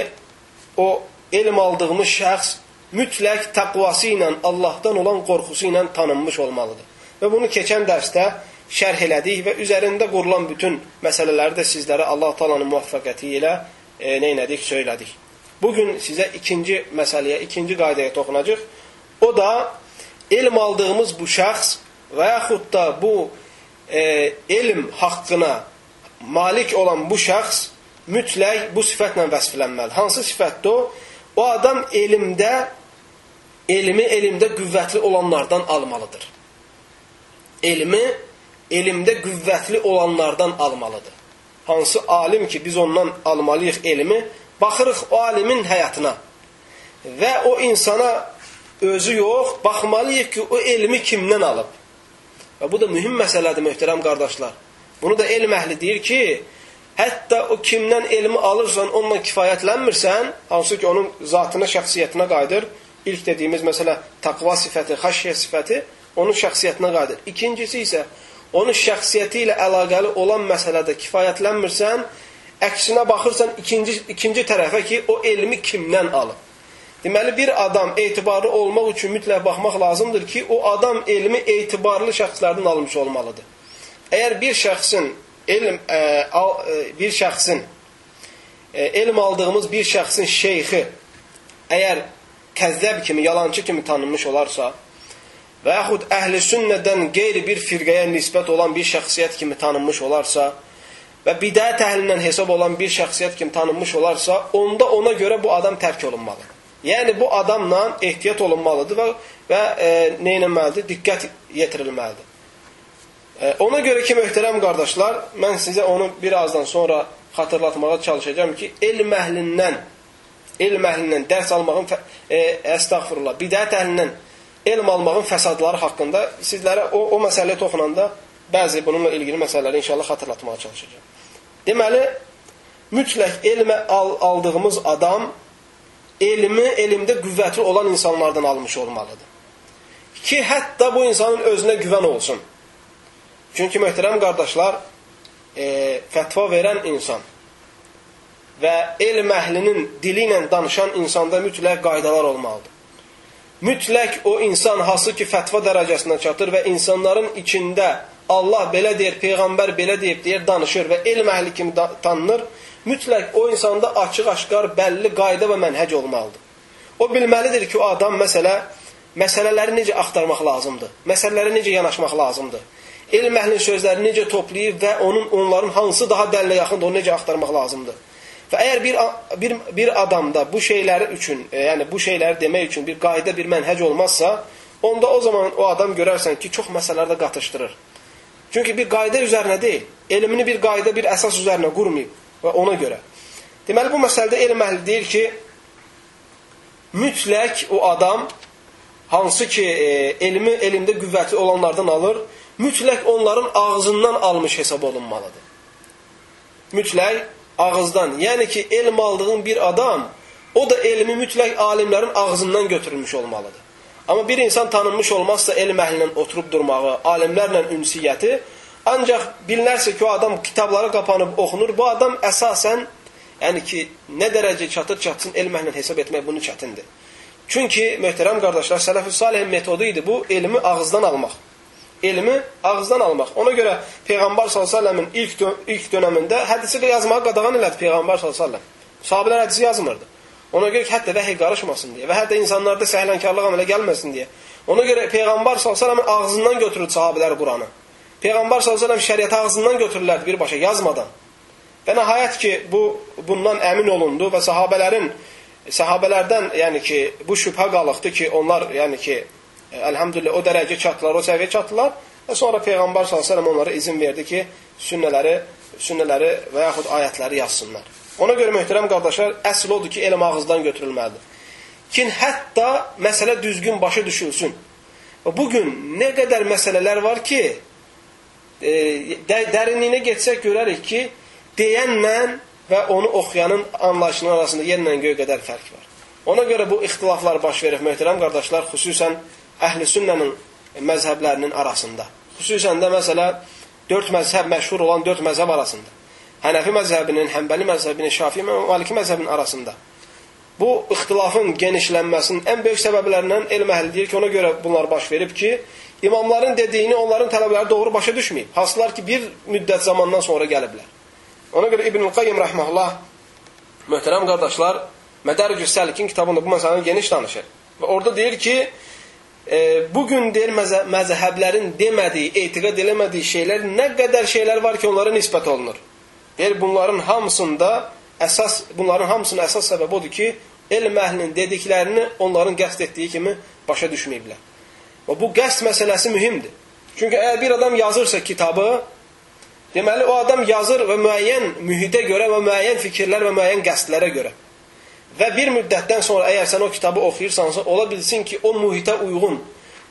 o elm aldığımız şəxs mütləq təqvası ilə, Allahdan olan qorxusu ilə tanınmış olmalıdır. Və bunu keçən dərsdə şərh elədik və üzərində qurulan bütün məsələləri də sizlərə Allah Taala'nın müvəffəqiyyəti ilə e, nə etdik, söylədik. Bu gün sizə ikinci məsələyə, ikinci qaydaya toxunacağıq. O da elm aldığımız bu şəxs və yaxud da bu e, elm haqqına malik olan bu şəxs mütləq bu sifətlə vəsflənməli. Hansı sifətdir o? O adam elmdə elmi elmdə qüvvətli olanlardan almalıdır. Elmi elmdə qüvvətli olanlardan almalıdır. Hansı alim ki biz ondan almalıyıq elmi, baxırıq o alimin həyatına və o insana özü yox, baxmalıyıq ki o elmi kimdən alıb. Və bu da mühüm məsələdir möhtərəm qardaşlar. Bunu da elm əhli deyir ki, hətta o kimdən elmi alırsan, onunla kifayətlənmirsən, hansı ki onun zatına, şəxsiyyətinə qayıdır. İlk dediyimiz məsələ taqva sifəti, xəşyə sifəti onun şəxsiyyətinə qayıdır. İkincisi isə onun şəxsiyyəti ilə əlaqəli olan məsələdə kifayətlənmirsən, əksinə baxırsan ikinci, ikinci tərəfə ki, o elmi kimdən alıb. Deməli, bir adam etibarlı olmaq üçün mütləq baxmaq lazımdır ki, o adam elmi etibarlı şəxslərdən almış olmalıdır. Əgər bir şəxsin elm ə, al, ə, bir şəxsin ə, elm aldığımız bir şəxsin şeyxi əgər kəzzəb kimi, yalancı kimi tanınmış olarsa və yaxud əhl-i sünnədən qeyri bir firqəyə nisbət olan bir şəxsiyyət kimi tanınmış olarsa və bidət əhlindən hesab olan bir şəxsiyyət kimi tanınmış olarsa, onda ona görə bu adam tərk olunmalıdır. Yəni bu adamla ehtiyat olunmalıdır və, və e, nə etməlidir? Diqqət yetirilməlidir. Ona görə ki, möhtərəm qardaşlar, mən sizə onu birazdan sonra xatırlatmağa çalışacağım ki, elm əhlindən, elm əhlindən dərs almağın, e, əstəğfurullah, bidət əhlindən elm almağın fəsadları haqqında sizlərə o, o məsələyə toxunanda bəzi bununla ilgili məsələləri inşallah xatırlatmağa çalışacağım. Deməli, mütləq elmə al, aldığımız adam elmi elmdə qüvvətli olan insanlardan almış olmalıdır. Ki, hətta bu insanın özünə güvən olsun. Çünki möhtərəm qardaşlar, e, fətva verən insan və elm əhlinin dili ilə danışan insanda mütləq qaydalar olmalıdır. Mütləq o insan hansı ki fətva dərəcəsinə çatır və insanların içində Allah belə deyir, Peyğəmbər belə deyib deyir, danışır və elm əhli kimi tanınır, mütləq o insanda açıq-aşqar bəlli qayda və mənhəc olmalıdır. O bilməlidir ki, o adam məsələ, məsələləri necə axtarmaq lazımdır, məsələlərə necə yanaşmaq lazımdır elm əhlinin sözlərini necə toplayıb və onun onların hansı daha dəlilə yaxındır, onu necə axtarmaq lazımdır. Və əgər bir, bir, bir adamda bu şeyləri üçün, e, yəni bu şeyləri demək üçün bir qayda, bir mənhəc olmazsa, onda o zaman o adam görərsən ki, çox məsələlərdə qatışdırır. Çünki bir qayda üzərinə deyil, elmini bir qayda, bir əsas üzərinə qurmayıb və ona görə. Deməli, bu məsələdə elm əhli deyir ki, mütləq o adam hansı ki, e, elmi elmdə qüvvətli olanlardan alır, mütləq onların ağzından almış hesab olunmalıdır. Mütləq ağızdan. Yəni ki, elm aldığın bir adam, o da elmi mütləq alimlərin ağzından götürülmüş olmalıdır. Amma bir insan tanınmış olmazsa elm əhlindən oturub durmağı, alimlərlə ünsiyyəti, ancaq bilinərsə ki, o adam kitablara qapanıb oxunur, bu adam əsasən, yəni ki, nə dərəcə çatır çatsın, elm əhlindən hesab etmək bunu çətindir. Çünki, möhtərəm qardaşlar, sələf-ü salihin metodu idi bu, elmi ağızdan almaq elmi ağızdan almaq. Ona görə Peyğəmbər s.ə.v-in ilk, dö ilk dönəmində hədisi yazmağı qadağan elədi Peyğəmbər s.ə.v. Sahabələr hədisi yazmırdı. Ona görə ki, hətta vəhiy qarışmasın deyə və hətta insanlarda səhlənkarlıq əmələ gəlməsin deyə. Ona görə Peyğəmbər s.ə.v-in ağzından götürür sahabələr Quranı. Peyğəmbər s.ə.v şəriət ağzından götürürlərdi birbaşa yazmadan. Və nəhayət ki, bu bundan əmin olundu və sahabələrin sahabələrdən, yəni ki, bu şübhə qalıqdı ki, onlar, yəni ki, Əlhamdülillah o dərəcə çatdılar, o səviyyə çatdılar və sonra Peyğəmbər s.ə.v onlara izin verdi ki, sünnələri, sünnələri və yaxud ayətləri yazsınlar. Ona görə möhtərəm qardaşlar, əsl odur ki, elm ağızdan götürülməlidir. Kin hətta məsələ düzgün başa düşülsün. Və bugün nə qədər məsələlər var ki, e, dərinliyinə getsək görərik ki, deyənlə və onu oxuyanın anlayışının arasında yerlə göy qədər fərq var. Ona görə bu ixtilaflar baş verir, möhtərəm qardaşlar, xüsusən əhl-i sünnənin məzhəblərinin arasında. Xüsusən də, məsələ, dörd məzhəb, məşhur olan dörd məzhəb arasında. Hənəfi məzhəbinin, Həmbəli məzhəbinin, Şafi və Maliki məzhəbinin arasında. Bu ixtilafın genişlənməsinin ən böyük səbəblərindən elm əhli deyir ki, ona görə bunlar baş verib ki, imamların dediyini onların tələbələri doğru başa düşməyib. Hasılar ki, bir müddət zamandan sonra gəliblər. Ona görə İbn-i Qayyim rəhməhullah, möhtərəm qardaşlar, Mədəricü Səlikin kitabında bu məsələni geniş danışır. Və orada deyir ki, e, bugün deyir məzə məzhəblərin demədiyi, etiqad eləmədiyi şeylər nə qədər şeylər var ki, onlara nisbət olunur. Deyir, bunların hamısında əsas, bunların hamısının əsas səbəbi odur ki, elm əhlinin dediklərini onların qəsd etdiyi kimi başa düşməyiblər. Və bu qəsd məsələsi mühümdür. Çünki əgər bir adam yazırsa kitabı, deməli o adam yazır və müəyyən mühitə görə və müəyyən fikirlər və müəyyən qəsdlərə görə. Və bir müddətdən sonra əgər sən o kitabı oxuyursansa, ola bilsin ki, o mühitə uyğun,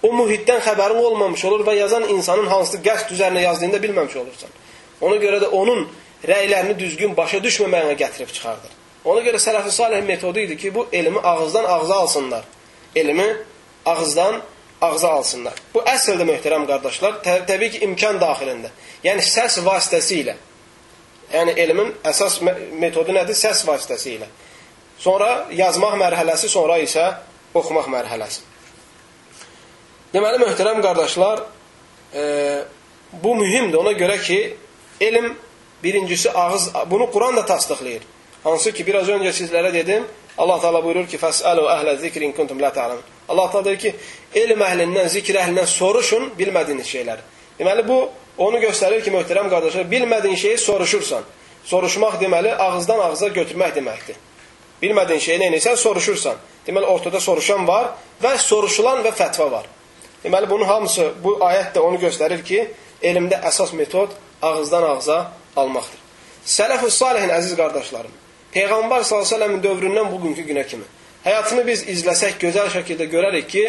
o mühitdən xəbərin olmamış olur və yazan insanın hansı qəsd üzərinə yazdığını da bilməmiş olursan. Ona görə də onun rəylərini düzgün başa düşməməyinə gətirib çıxardır. Ona görə sələf-i salih metodu idi ki, bu elmi ağızdan ağza alsınlar. Elmi ağızdan ağza alsınlar. Bu əslində möhtərəm qardaşlar, tə təbii ki, imkan daxilində. Yəni səs vasitəsilə. Yəni elmin əsas metodu nədir? Səs vasitəsilə. Sonra yazmaq mərhələsi, sonra isə oxumaq mərhələsi. Deməli, möhtərəm qardaşlar, e, bu mühümdür ona görə ki, elm birincisi ağız, bunu Quran da tasdiqlayır. Hansı ki, biraz öncə sizlərə dedim, Allah Teala buyurur ki, "Fəsəlu əhlə zikrin kuntum la ta'lamun." Allah Teala deyir ki, elm əhlindən, zikr əhlindən soruşun bilmədiyiniz şeyləri. Deməli bu onu göstərir ki, möhtərəm qardaşlar, bilmədiyin şeyi soruşursan. Soruşmaq deməli ağızdan ağıza götürmək deməkdir. Bilmədiyin şeyi nə edirsən, soruşursan. Deməli ortada soruşan var və soruşulan və fətva var. Deməli bunun hamısı bu ayət də onu göstərir ki, elmdə əsas metod ağızdan ağza almaqdır. Sələf-ü salihin əziz qardaşlarım, Peyğəmbər s.ə.v-in dövründən bugünkü günə kimi həyatını biz izləsək gözəl şəkildə görərik ki,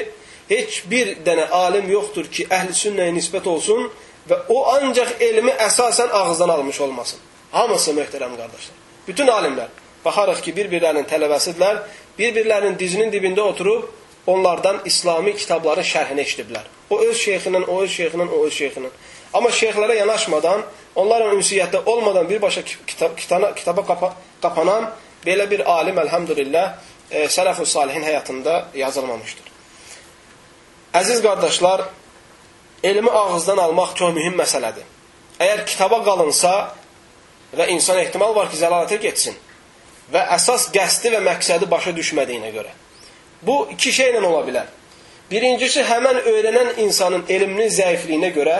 heç bir dənə alim yoxdur ki, əhl-i sünnəyə nisbət olsun və o ancaq elmi əsasən ağızdan almış olmasın. Hamısı möhtərəm qardaşlar. Bütün alimlər. Baxarıq ki, bir-birlərinin tələbəsidirlər, bir-birlərinin dizinin dibində oturub onlardan İslami kitabların şərhini eşidiblər. O öz şeyxindən, o öz şeyxindən, o öz şeyxindən. Amma şeyxlərə yanaşmadan, onlarla ünsiyyətdə olmadan birbaşa kitab, kitaba, kitaba qapa, qapanan belə bir alim, əlhamdülillah, e, sələf-ü salihin həyatında yazılmamışdır. Əziz qardaşlar, elmi ağızdan almaq çox mühüm məsələdir. Əgər kitaba qalınsa və insan ehtimal var ki, zəlalətə getsin və əsas qəsdi və məqsədi başa düşmədiyinə görə. Bu iki şeylə ola bilər. Birincisi, həmən öyrənən insanın elminin zəifliyinə görə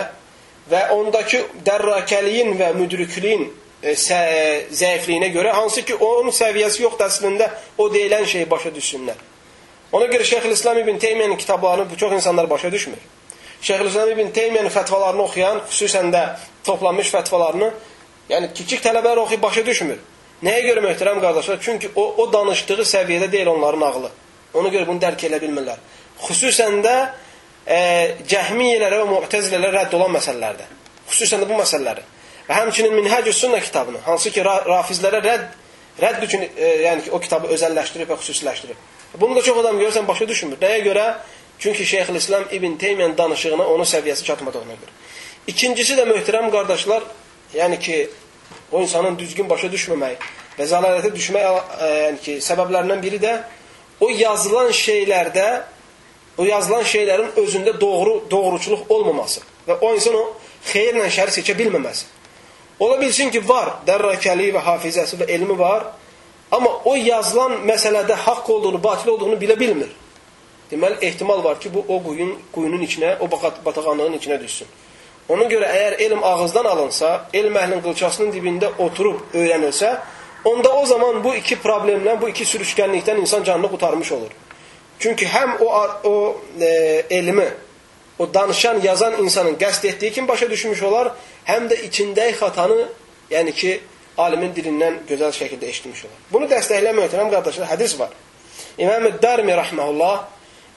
və ondakı dərrakəliyin və müdrikliyin e, zəifliyinə görə, hansı ki, onun səviyyəsi yoxdur əslində o deyilən şeyi başa düşsünlər. Ona görə Şeyxülislam İbn Teymiyyənin kitablarını çox insanlar başa düşmür. Şeyxülislam İbn Teymiyyənin fətvalarını oxuyan, xüsusən də toplanmış fətvalarını, yəni kiçik tələbələr oxuyub başa düşmür. Nəyə görə möhtərəm qardaşlar? Çünki o, o danışdığı səviyyədə deyil onların ağlı. Ona görə bunu dərk edə bilmirlər. Xüsusən də e, cəhmiyyələrə və mu'təzilələrə rədd olan məsələlərdə. Xüsusən də bu məsələləri. Və həmçinin Minhəcü Sünnə kitabını, hansı ki, rafizlərə rədd, rədd üçün, e, yəni ki, o kitabı özəlləşdirib və xüsusiləşdirib. Bunu da çox adam görürsən, başa düşmür. Nəyə görə? Çünki Şeyxülislam İbn Teymiyyənin danışığına onun səviyyəsi çatmadığına görə. İkincisi də möhtərəm qardaşlar, yəni ki, o insanın düzgün başa düşməmək və zəlalətə düşmək e, yəni ki, səbəblərindən biri də o yazılan şeylərdə o yazılan şeylərin özündə doğru doğruçuluq olmaması və o insan o xeyirlə şəri seçə bilməməsi. Ola bilsin ki, var, dərrakəli və hafizəsi və elmi var, amma o yazılan məsələdə haqq olduğunu, batil olduğunu bilə bilmir. Deməli, ehtimal var ki, bu o quyun, quyunun içinə, o batağanlığın içinə düşsün. Ona görə əgər elm ağızdan alınsa, elm əhlinin qılçasının dibində oturub öyrənilsə, onda o zaman bu iki problemlə, bu iki sürüşkənlikdən insan canını qutarmış olur. Çünki həm o, o e, elmi, o danışan, yazan insanın qəsd etdiyi kimi başa düşmüş olar, həm də içindəki xatanı, yəni ki, alimin dilindən gözəl şəkildə eşitmiş olar. Bunu dəstəkləyən möhtərəm qardaşlar, hədis var. İmam-ı Dərmi rəhməhullah,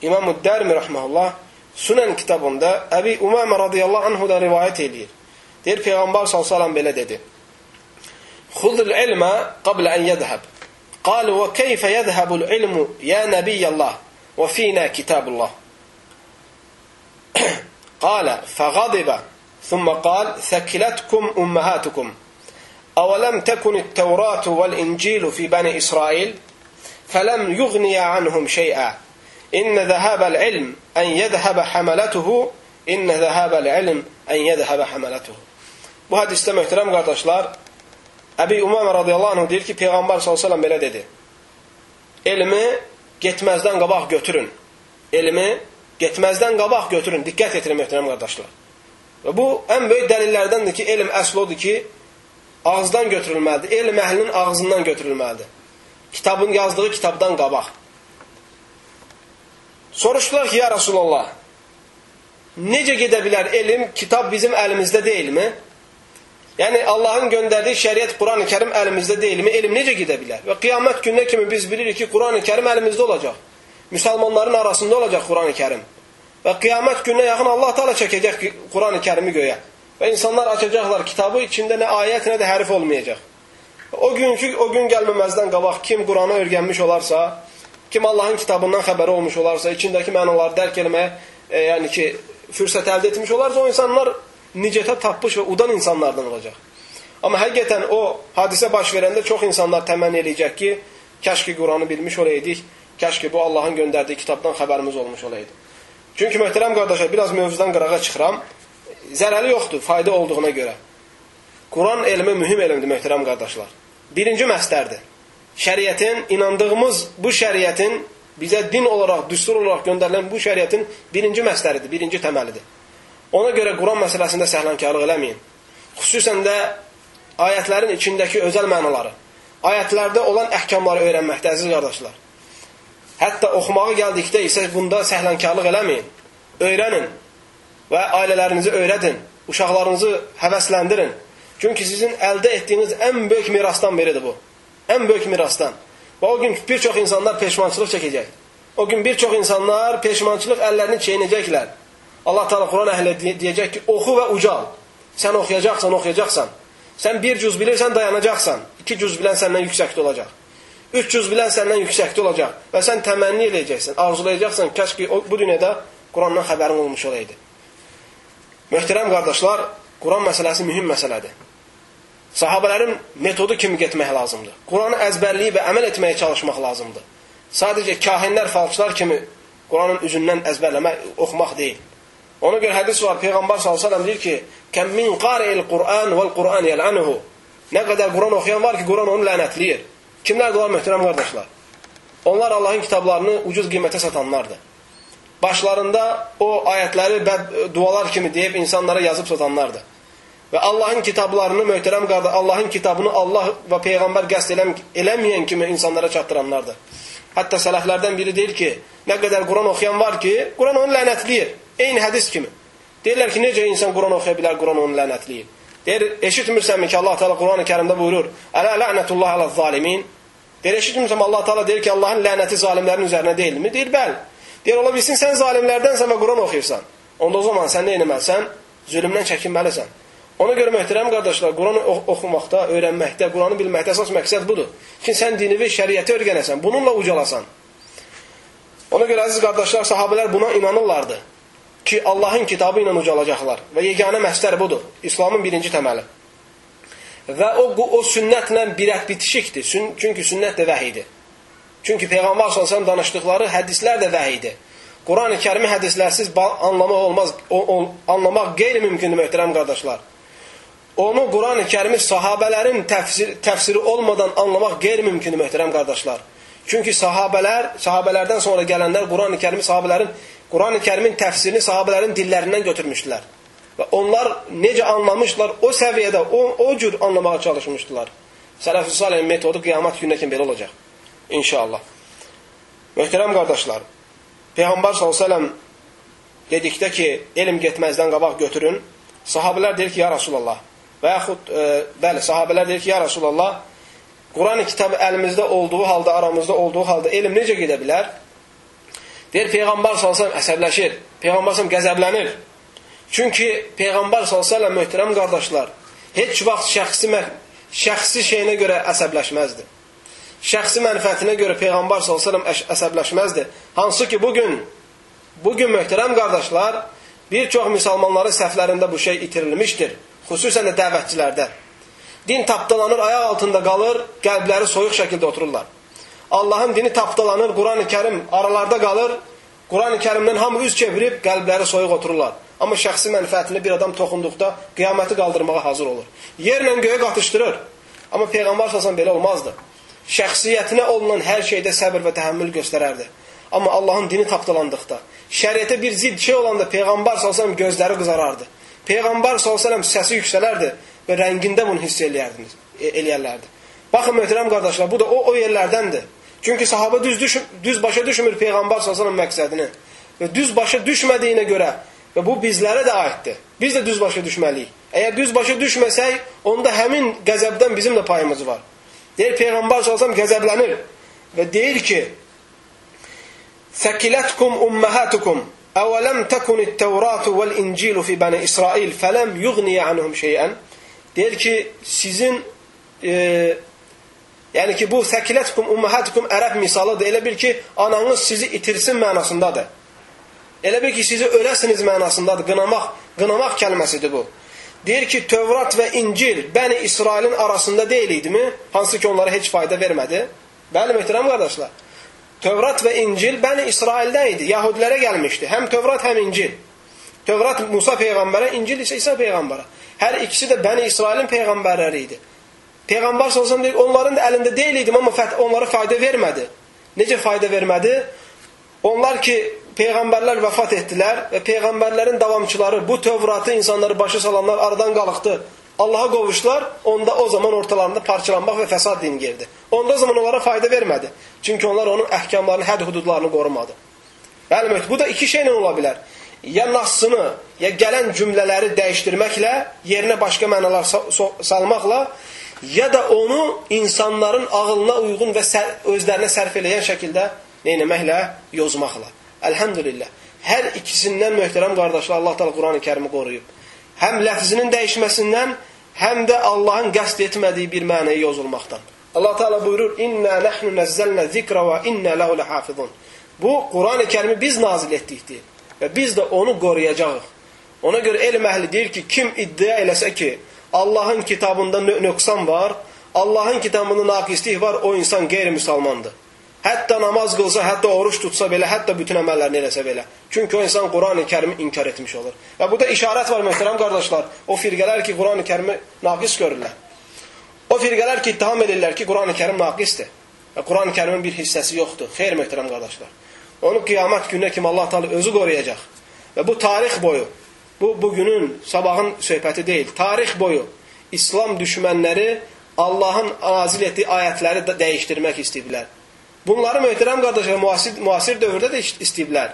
İmam-ı Dərmi rəhməhullah Sunən kitabında Əbi Umamə radiyallahu anhu da rivayət edir. Deyir, Peyğəmbər s.ə.v belə dedi. Xudul ilmə qablə ən yədhəb. Qalu və keyfə yədhəbul ilmu yə nəbiyyəllah və finə kitabullah. Qalə fəqadibə ثم قال ثكلتكم أمهاتكم أولم تكن التوراة والإنجيل في بني إسرائيل فلم يغني عنهم شيئا إن ذهاب العلم أن يذهب حملته إن ذهاب العلم أن يذهب حملته Bu hadisdə möhtərəm qardaşlar, Əbi Umamə radiyallahu anh deyir ki, Peyğəmbər s.ə.v belə dedi. Elmi getməzdən qabaq götürün. Elmi getməzdən qabaq götürün. Diqqət etirin möhtərəm qardaşlar. Və bu ən böyük dəlillərdəndir ki, elm əsl odur ki, ağızdan götürülməlidir. Elm əhlinin ağzından götürülməlidir. Kitabın yazdığı kitabdan qabaq. Soruşdular ki, ya Rasulallah, necə gedə bilər elm, kitab bizim əlimizdə deyilmi? Yəni, Allahın göndərdiyi şəriət Quran-ı kərim əlimizdə deyilmi? Elm necə gedə bilər? Və qiyamət gününə kimi biz bilirik ki, Quran-ı kərim əlimizdə olacaq. Müsəlmanların arasında olacaq Quran-ı kərim. Və qiyamət gününə yaxın Allah Taala çəkəcək Quran-ı Kərimi göyə. Və insanlar açacaqlar kitabı, içində nə ayət, nə də hərf olmayacaq. O günkü o gün gəlməməzdən qabaq kim Quranı öyrənmiş olarsa, kim Allahın kitabından xəbəri olmuş olarsa, içindəki mənaları dərk etməyə, e, yəni ki, fürsət əldə etmiş olarsa, o insanlar nicətə tapmış və udan insanlardan olacaq. Amma həqiqətən o hadisə baş verəndə çox insanlar təmənni eləyəcək ki, kəş ki Quranı bilmiş olaydik, kəş ki bu Allahın göndərdiyi kitabdan xəbərimiz olmuş olaydı. Çünki möhtərəm qardaşlar, biraz mövzudan qırağa çıxıram. Zərəli yoxdur, fayda olduğuna görə. Quran elmi mühüm elmdir, möhtərəm qardaşlar. Birinci məstərdir. Şəriətin, inandığımız bu şəriətin, bizə din olaraq, düstur olaraq göndərilən bu şəriətin birinci məstəridir, birinci təməlidir. Ona görə Quran məsələsində səhlənkarlıq eləməyin. Xüsusən də ayətlərin içindəki özəl mənaları, ayətlərdə olan əhkamları öyrənməkdə, əziz qardaşlar. Hətta oxumağa gəldikdə isə bunda səhlənkarlıq eləməyin. Öyrənin və ailələrinizi öyrədin. Uşaqlarınızı həvəsləndirin. Çünki sizin əldə etdiyiniz ən böyük mirasdan biridir bu. Ən böyük mirasdan. Və o gün bir çox insanlar peşmançılıq çəkəcək. O gün bir çox insanlar peşmançılıq əllərini çeynəcəklər. Allah Teala Quran əhli deyəcək ki, oxu və ucal. Sən oxuyacaqsan, oxuyacaqsan. Sən bir cüz bilirsən, dayanacaqsan. İki cüz bilən səndən yüksəkdə olacaq. 300 bilən səndən yüksəkdə olacaq və sən təmənni eləyəcəksən, arzulayacaqsan, kəş ki bu dünyada Qurandan xəbərin olmuş olaydı. Möhtərəm qardaşlar, Quran məsələsi mühüm məsələdir. Sahabələrin metodu kimi getmək lazımdır. Quranı əzbərləyib və əməl etməyə çalışmaq lazımdır. Sadəcə kahinlər, falçılar kimi Quranın üzündən əzbərləmək, oxumaq deyil. Ona görə hədis var, Peyğəmbər s.ə.v deyir ki, Kəm min qari'il Qur'an vəl-Qur'an yəl'anuhu. Nə qədər Quran oxuyan var ki, Quran onu lənətləyir. Kimlərdir onlar möhtərəm qardaşlar? Onlar Allahın kitablarını ucuz qiymətə satanlardır. Başlarında o ayətləri dualar kimi deyib insanlara yazıb satanlardır. Və Allahın kitablarını möhtərəm qardaş, Allahın kitabını Allah və Peyğəmbər qəsd eləm, eləməyən kimi insanlara çatdıranlardır. Hətta sələflərdən biri deyir ki, nə qədər Quran oxuyan var ki, Quran onu lənətləyir. Eyni hədis kimi. Deyirlər ki, necə insan Quran oxuya bilər, Quran onu lənətləyir. Deyir, eşitmirsənmi ki, Allah Teala Quran-ı Kərimdə buyurur: "Ələ la'netullah alaz-zalimin." Deyir, eşitmirsəm Allah Teala deyir ki, Allahın lənəti zalimlərin üzərinə deyilmi? Deyir, bəli. Deyir, ola bilsin sən zalimlərdənsən və Quran oxuyursan. Onda o zaman sən nə etməlisən? Zülmdən çəkinməlisən. Ona görə möhtərəm qardaşlar, Quranı oxumaqda, öyrənməkdə, Quranı bilməkdə əsas məqsəd budur. Ki, sən dini və şəriəti öyrənəsən, bununla ucalasan. Ona görə əziz qardaşlar, sahabələr buna inanırlardı ki, Allahın kitabı ilə ucalacaqlar. Və yeganə məstər budur. İslamın birinci təməli. Və o, o sünnətlə birət bitişikdir. Sün, çünki sünnət də vəhidir. Çünki Peyğəmbər s.ə.v danışdıqları hədislər də vəhidir. Quran-ı kərimi hədislərsiz anlamaq olmaz, o, o, anlamaq qeyri-mümkündür, möhtərəm qardaşlar. Onu Quran-ı kərimi sahabələrin təfsir, təfsiri olmadan anlamaq qeyri-mümkündür, möhtərəm qardaşlar. Çünki sahabələr, sahabələrdən sonra gələnlər Quran-ı kərimi sahabələrin Quran-ı kərimin təfsirini sahabələrin dillərindən götürmüşdülər. Və onlar necə anlamışlar, o səviyyədə, o, o cür anlamağa çalışmışdılar. Sələf-i salih metodu qiyamət gününə kimi belə olacaq. İnşallah. Möhtərəm qardaşlar, Peyğəmbər s.ə.v dedikdə ki, elm getməzdən qabaq götürün, sahabələr deyir ki, ya Rasulallah, və yaxud, e, bəli, sahabələr deyir ki, ya Rasulallah, Quran-ı kitabı əlimizdə olduğu halda, aramızda olduğu halda elm necə gedə bilər? Deyir, Peyğəmbər s.ə.v əsəbləşir, Peyğəmbər s.ə.v qəzəblənir. Çünki Peyğəmbər s.ə.v möhtərəm qardaşlar, heç vaxt şəxsi, şəxsi şeyinə görə əsəbləşməzdi. Şəxsi mənfəətinə görə Peyğəmbər s.ə.v əsəbləşməzdi. Hansı ki, bugün, bugün möhtərəm qardaşlar, bir çox müsəlmanların səhvlərində bu şey itirilmişdir. Xüsusən də dəvətçilərdə. Din tapdalanır, ayaq altında qalır, qəlbləri soyuq şəkildə otururlar. Allahın dini tapdalanır, Quran-ı Kərim aralarda qalır, Quran-ı Kərimdən hamı üz çevirib, qəlbləri soyuq otururlar. Amma şəxsi mənfəətinə bir adam toxunduqda qiyaməti qaldırmağa hazır olur. Yerlə göyə qatışdırır. Amma Peyğəmbər səsən belə olmazdı. Şəxsiyyətinə olunan hər şeydə səbir və təhəmmül göstərərdi. Amma Allahın dini tapdalandıqda, şəriətə bir zid şey olanda Peyğəmbər səsən gözləri qızarardı. Peyğəmbər səsən səsi yüksələrdi və rəngində bunu hiss eləyərdiniz, e, eləyərlərdi. Baxın möhtərəm qardaşlar, bu da o o yerlərdəndir. Çünki sahabə düz düş düz başa düşmür Peyğəmbər səsən məqsədini. Və düz başa düşmədiyinə görə Və bu bizlərə də aiddir. Biz də düz başa düşməliyik. Əgər düz başa düşməsək, onda həmin qəzəbdən bizim də payımız var. Deyir Peyğəmbər sallallahu qəzəblənir və deyir ki: "Səkilatkum ummahatukum əvələm təkunit-Təvratu vel-İncilu fi bani İsrail fələm yughniya anhum şey'an." Deyir ki, sizin e, yəni ki, bu səkilatkum ummahatukum ərəb misalıdır. Elə bil ki, ananız sizi itirsin mənasındadır. Elə bil ki, sizi öləsiniz mənasındadır. Qınamaq, qınamaq kəlməsidir bu. Deyir ki, Tövrat və İncil Bəni İsrailin arasında deyil idimi? Hansı ki, onlara heç fayda vermədi. Bəli, möhtərəm qardaşlar. Tövrat və İncil Bəni İsraildə idi. Yahudilərə gəlmişdi. Həm Tövrat, həm İncil. Tövrat Musa peyğəmbərə, İncil isə İsa peyğəmbərə. Hər ikisi də Bəni İsrailin peyğəmbərləri idi. Peyğəmbər sallallahu deyir, onların əlində deyil idim, amma onlara fayda vermədi. Necə fayda vermədi? Onlar ki, peyğəmbərlər vəfat etdilər və peyğəmbərlərin davamçıları bu Tövratı insanları başa salanlar aradan qalıqdı. Allaha qovuşdular, onda o zaman ortalarında parçalanmaq və fəsad din girdi. Onda o zaman onlara fayda vermədi. Çünki onlar onun əhkamlarını, hədd hududlarını qorumadı. Bəli, bu da iki şeylə ola bilər. Ya nassını, ya gələn cümlələri dəyişdirməklə, yerinə başqa mənalar salmaqla, ya da onu insanların ağılına uyğun və özlərinə sərf eləyən şəkildə neynəməklə? Yozmaqla. Elhamdülillah. Hər ikisindən möhtərəm qardaşlar Allah Teala Qurani Kərimi qoruyub. Həm ləfzinin dəyişməsindən, həm də Allahın qəsd etmədiyi bir mənaya yozulmaqdan. Allah Teala buyurur: "İnna nahnu nazzalna zikra və inna lahu lahafizun." Bu Qurani Kərimi biz nazil etdikdir və biz də onu qoruyacağıq. Ona görə elm əhli deyir ki, kim iddia eləsə ki, Allahın kitabında nöqsan var, Allahın kitabında naqislik var, o insan qeyri-müsəlmandır. Hətta namaz qılsa, hətta oruç tutsa belə, hətta bütün əməllərini eləsə belə. Çünki o insan Quran-ı Kərimi inkar etmiş olur. Və burada işarət var, möhtərəm qardaşlar. O firqələr ki, Quran-ı Kərimi naqis görürlər. O firqələr ki, ittiham edirlər ki, Quran-ı Kərim naqisdir. Və Quran-ı Kərimin bir hissəsi yoxdur. Xeyr, möhtərəm qardaşlar. Onu qiyamət gününə kimi Allah Taala özü qoruyacaq. Və bu tarix boyu, bu bugünün, sabahın söhbəti deyil. Tarix boyu İslam düşmənləri Allahın nazil etdiyi ayətləri dəyişdirmək istəyirlər. Bunları möhtərəm qardaşlar müasir, müasir dövrdə də istəyiblər.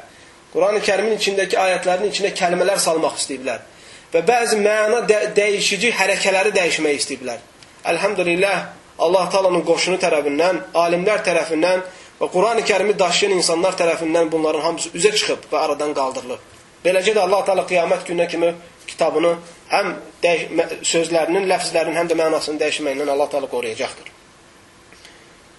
Quran-ı Kərimin içindəki ayətlərin içinə kəlmələr salmaq istəyiblər. Və bəzi məna də dəyişici hərəkələri dəyişmək istəyiblər. Əlhamdülillah Allah Taala'nın qoşunu tərəfindən, alimlər tərəfindən və Quran-ı Kərimi daşıyan insanlar tərəfindən bunların hamısı üzə çıxıb və aradan qaldırılıb. Beləcə də Allah Taala qiyamət gününə kimi kitabını həm sözlərinin, ləfzlərinin, həm də mənasını dəyişməyindən Allah Taala qoruyacaqdır.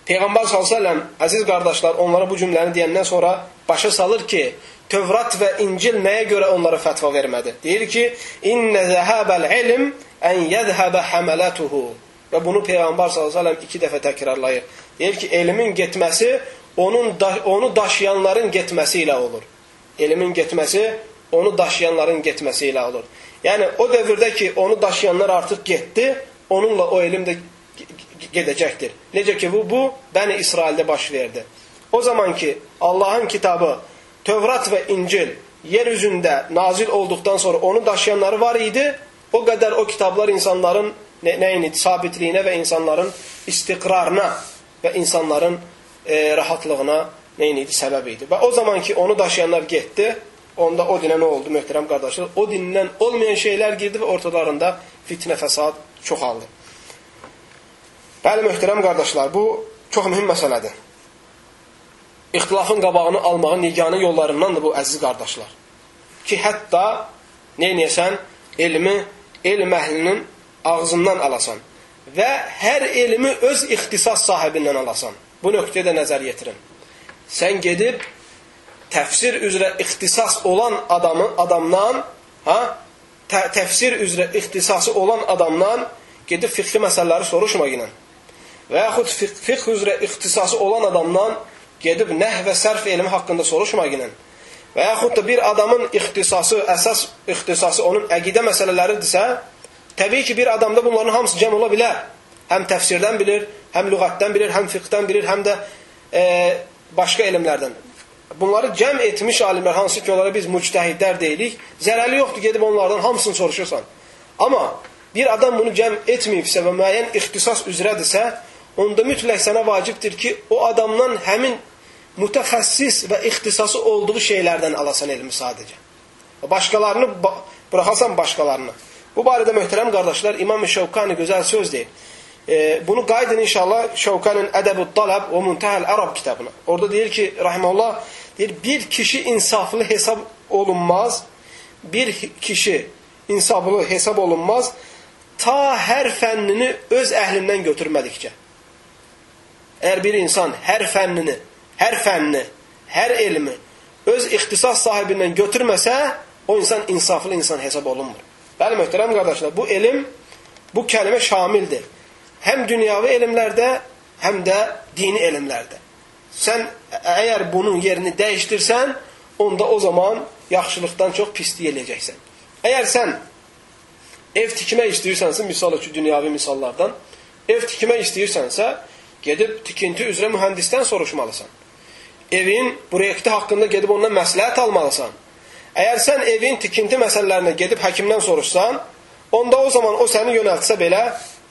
Peyğəmbər s.ə.v əziz qardaşlar onlara bu cümləni deyəndən sonra başa salır ki, Tövrat və İncil nəyə görə onlara fətva vermədi? Deyir ki, İnnə zəhəbəl ilm ən yədhəbə həmələtuhu. Və bunu Peyğəmbər s.ə.v iki dəfə təkrarlayır. Deyir ki, elmin getməsi onun onu daşıyanların getməsi ilə olur. Elmin getməsi onu daşıyanların getməsi ilə olur. Yəni o dövrdə ki, onu daşıyanlar artıq getdi, onunla o elm də gedəcəkdir. Necə ki, bu, bu Bəni İsraildə baş verdi. O zaman ki, Allahın kitabı, Tövrat və İncil yer üzündə nazil olduqdan sonra onu daşıyanları var idi, o qədər o kitablar insanların nə, nəyini, sabitliyinə və insanların istiqrarına və insanların e, rahatlığına nəyini səbəb idi. Və o zaman ki, onu daşıyanlar getdi, onda o dinə nə oldu, möhtərəm qardaşlar? O dindən olmayan şeylər girdi və ortalarında fitnə, fəsad çoxaldı. Bəli, möhtərəm qardaşlar, bu çox mühüm məsələdir. İxtilafın qabağını almağın yeganə yollarındandır bu əziz qardaşlar. Ki, hətta Neynəyəsən? Elmi elm əhlinin ağzından alasan və hər elmi öz ixtisas sahibindən alasan. Bu nöqtəyə də nəzər yetirin. Sən gedib təfsir üzrə ixtisas olan adamı adamdan, ha? Tə təfsir üzrə ixtisası olan adamdan gedib fiqhi məsələləri soruşma ilə. Və yaxud fiqh, üzrə ixtisası olan adamdan gedib nəh və sərf elmi haqqında soruşma ilə. Və yaxud da bir adamın ixtisası, əsas ixtisası onun əqidə məsələləridirsə, təbii ki, bir adamda bunların hamısı cəm ola bilər. Həm təfsirdən bilir, həm lüğətdən bilir, həm fiqhdən bilir, həm də e, başqa elmlərdən. Bunları cəm etmiş alimlər, hansı ki, onlara biz müctəhidlər deyilik, zərəli yoxdur, gedib onlardan hamısını soruşursan. Amma bir adam bunu cəm etməyibsə və müəyyən ixtisas üzrədirsə, onda mütləq sənə vacibdir ki, o adamdan həmin mütəxəssis və ixtisası olduğu şeylərdən alasan elmi sadəcə. Başqalarını buraxasan başqalarını. Bu barədə möhtərəm qardaşlar İmam Şevkani gözəl söz deyir. E, bunu qaydın inşallah Şevkanin Ədəbud Talab və Muntəhəl Ərab kitabına. Orada deyir ki, rahimehullah, deyir bir kişi insaflı hesab olunmaz. Bir kişi insaflı hesab olunmaz ta hər fənnini öz əhlindən götürmədikcə. Əgər bir insan hər fənnini, hər fənnini, hər elmi öz ixtisas sahibindən götürməsə, o insan insaflı insan hesab olunmur. Bəli, möhtərəm qardaşlar, bu elm, bu kəlmə şamildir. Həm dünyavi elmlərdə, həm də dini elmlərdə. Sən əgər bunun yerini dəyişdirsən, onda o zaman yaxşılıqdan çox pislik eləyəcəksən. Əgər sən ev tikmək istəyirsənsə, misal üçün dünyavi misallardan, ev tikmək istəyirsənsə, gedib tikinti üzrə mühəndisdən soruşmalısan. Evin proyekti haqqında gedib ondan məsləhət almalısan. Əgər sən evin tikinti məsələlərinə gedib həkimdən soruşsan, onda o zaman o səni yönəltsə belə,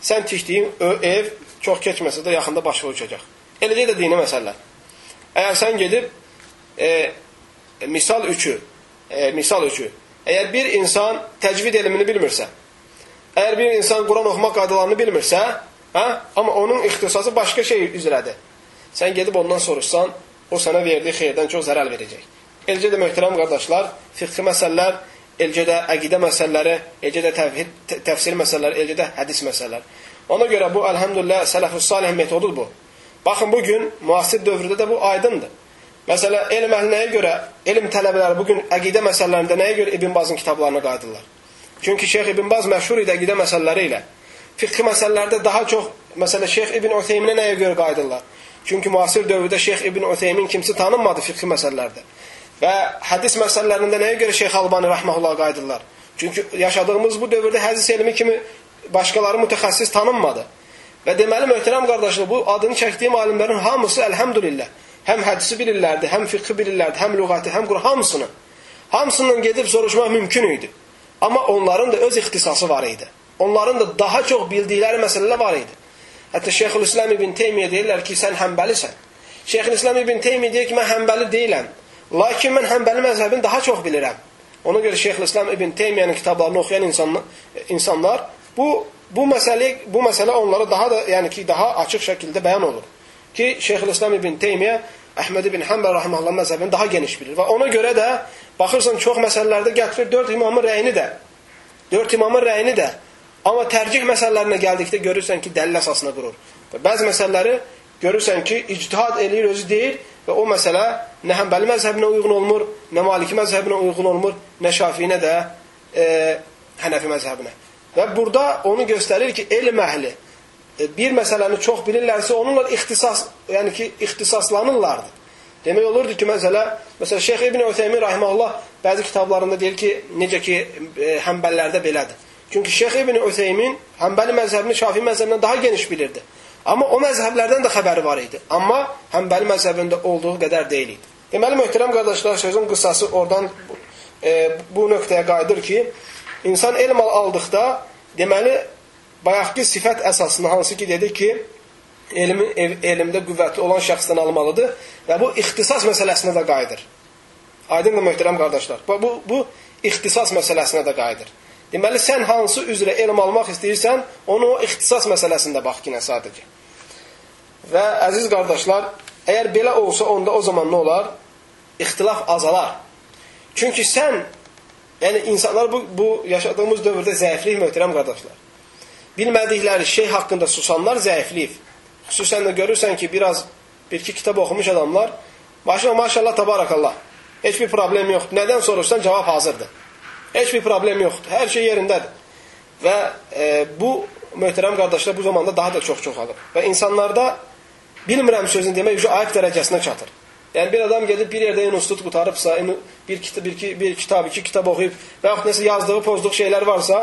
sən tikdiyin ev çox keçməsə də yaxında başa uçacaq. Eləcə də dini məsələlər. Əgər sən gedib e, misal üçü, e, misal üçü, əgər bir insan təcvid elmini bilmirsə, əgər bir insan Quran oxumaq qaydalarını bilmirsə, hə, amma onun ixtisası başqa şey üzrədir. Sən gedib ondan soruşsan, o sənə verdiyi xeyirdən çox zərər verəcək. Eləcə də möhtərəm qardaşlar, fiqhi məsələlər, eləcə də əqidə məsələləri, eləcə də təvhid, təfsir məsələləri, eləcə də hədis məsələləri. Ona görə bu, əlhəmdülillah, sələfus salih metodudur bu. Baxın, bugün müasir dövrdə də bu aydındır. Məsələ, elm əhlinəyə görə, elm tələbələri bugün əqidə məsələlərində nəyə görə İbn Bazın kitablarına qaydırlar? Çünki Şeyx İbn Baz məşhur idi əqidə məsələləri ilə. Fiqhi məsələlərdə daha çox, məsələ Şeyx İbn Ötheyminə nəyə görə qaydırlar? Çünki müasir dövrdə Şeyx İbn Ötheymin kimsi tanınmadı fiqhi məsələlərdə. Və hədis məsələlərində nəyə görə Şeyx Albani rəhməhullah qaydırlar? Çünki yaşadığımız bu dövrdə hədis elmi kimi başqaları mütəxəssis tanınmadı. Və deməli möhtərəm qardaşlar, bu adını çəkdiyim alimlərin hamısı əlhəmdülillah həm hədisi bilirlərdi, həm fiqhi bilirlərdi, həm lüğəti, həm Quran hamısını. Hamısından gedib soruşmaq mümkün idi. Amma onların da öz ixtisası var idi. Onların da daha çox bildikləri məsələlər var idi. Hətta Şeyxülislam ibn Teymiyyə deyirlər ki, sən həmbəlisən. Şeyxülislam ibn Teymiyyə deyir ki, mən həmbəli deyiləm. Lakin mən həmbəli məzhəbini daha çox bilirəm. Ona görə Şeyxülislam ibn Teymiyyənin kitablarını oxuyan insanlar, insanlar bu bu məsələ bu məsələ onlara daha da yəni ki, daha açıq şəkildə bəyan olur. Ki Şeyxülislam ibn Teymiyyə Əhməd ibn Həmbər rahmehullah məzhəbini daha geniş bilir və ona görə də baxırsan çox məsələlərdə gətirir 4 imamın rəyini də. 4 imamın rəyini də. Amma tərcih məsələlərinə gəldikdə görürsən ki, dəlil əsasına qurur. Və bəzi məsələləri görürsən ki, ictihad eləyir, özü deyir və o məsələ nə Həmbəli məzhəbinə uyğun olmur, nə Maliki məzhəbinə uyğun olmur, nə Şafiinə də e, Hənəfi məzhəbinə. Və burada onu göstərir ki, elm əhli E, bir məsələni çox bilirlərsə, onunla ixtisas, yəni ki, ixtisaslanırlardı. Demək olurdu ki, məsələ, məsələn, Şeyx İbn Ötheymin rahimehullah bəzi kitablarında deyir ki, necə ki, e, həmbəlilərdə belədir. Çünki Şeyx İbn Ötheymin həmbəli məzhəbini Şafi məzhəbindən daha geniş bilirdi. Amma o məzhəblərdən də xəbəri var idi. Amma həmbəli məzhəbində olduğu qədər deyil idi. Deməli, möhtərəm qardaşlar, sözün qıssası oradan e, bu nöqtəyə qayıdır ki, insan elm aldıqda, deməli, bayaqki sifət əsasında hansı ki dedik ki, elmi ev, elmdə qüvvətli olan şəxsdən almalıdır və bu ixtisas məsələsinə də qayıdır. Aydındır möhtərəm qardaşlar. Bu, bu, bu ixtisas məsələsinə də qayıdır. Deməli, sən hansı üzrə elm almaq istəyirsən, onu o ixtisas məsələsində bax ki, nə sadəcə. Və əziz qardaşlar, əgər belə olsa, onda o zaman nə olar? İxtilaf azalar. Çünki sən Yəni insanlar bu bu yaşadığımız dövrdə zəiflik möhtərəm qardaşlar. Bilmədikləri şey haqqında susanlar zəiflik. Xüsusən də görürsən ki, biraz bir-iki kitab oxumuş adamlar maşallah, maşallah, tabarakallah. Heç bir problem yoxdur. Nədən soruşsan cavab hazırdır. Heç bir problem yoxdur. Hər şey yerindədir. Və e, bu möhtərəm qardaşlar bu zamanda daha da çox çoxalır. Və insanlarda bilmirəm sözünü demək üzə ayıq dərəcəsinə çatır. Yəni bir adam gedib bir yerdə institut qutarıbsa, bir kitab, bir, bir, kitab, iki kitab oxuyub və yaxud nəsə yazdığı, pozduğu şeylər varsa,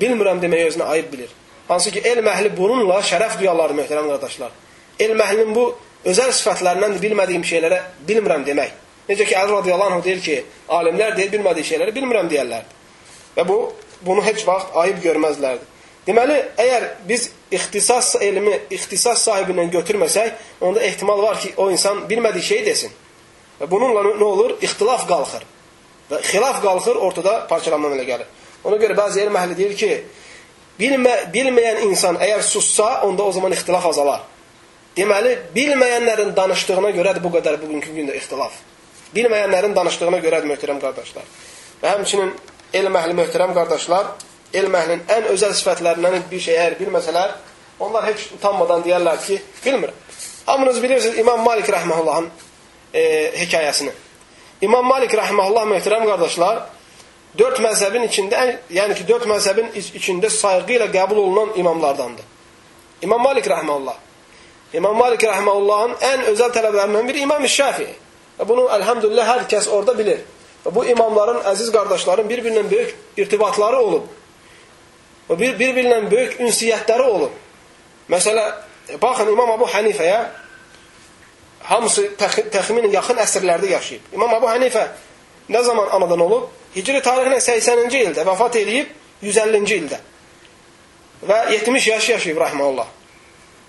bilmirəm demək özünə ayıb bilir. Hansı ki, elm əhli bununla şərəf duyarlar möhtərəm qardaşlar. Elm əhlinin bu özəl sifətlərindən bilmədiyim şeylərə bilmirəm demək. Necə ki, Əli radiyallahu anh deyir ki, alimlər deyir, bilmədiyi şeyləri bilmirəm deyərlər. Və bu, bunu heç vaxt ayıb görməzlərdir. Deməli, əgər biz ixtisas elmi ixtisas sahibindən götürməsək, onda ehtimal var ki, o insan bilmədiyi şeyi desin. Və bununla nə olur? İxtilaf qalxır. Və xilaf qalxır, ortada parçalanma əmələ gəlir. Ona görə bəzi elm əhli deyir ki, bilmə, bilməyən insan əgər sussa, onda o zaman ixtilaf azalar. Deməli, bilməyənlərin danışdığına görədir bu qədər bugünkü gündə ixtilaf. Bilməyənlərin danışdığına görədir möhtərəm qardaşlar. Və həmçinin elm əhli möhtərəm qardaşlar, elm əhlinin ən özəl sifətlərindən bir şey əgər bilməsələr, onlar heç utanmadan deyərlər ki, bilmirəm. Hamınız bilirsiniz İmam Malik rəhməhullahın e, hekayəsini. İmam Malik rəhməhullah möhtərəm qardaşlar, dörd məzhəbin içində, ən, yəni ki, dörd məzhəbin içində sayğı ilə qəbul olunan imamlardandır. İmam Malik rəhməhullah. İmam Malik rəhməhullahın ən özəl tələblərindən biri İmam Şafii. Və bunu əlhamdülillah hər kəs orada bilir. Və bu imamların, əziz qardaşların bir-birindən böyük irtibatları olub. Və bir-birinlə böyük ünsiyyətləri olub. Məsələ, baxın İmam Abu Hanifəyə hamısı təx təxminən yaxın əsrlərdə yaşayıb. İmam Abu Hanifə nə zaman anadan olub? Hicri tarixlə 80-ci ildə vəfat eləyib 150-ci ildə. Və 70 yaş yaşayıb rahmanullah.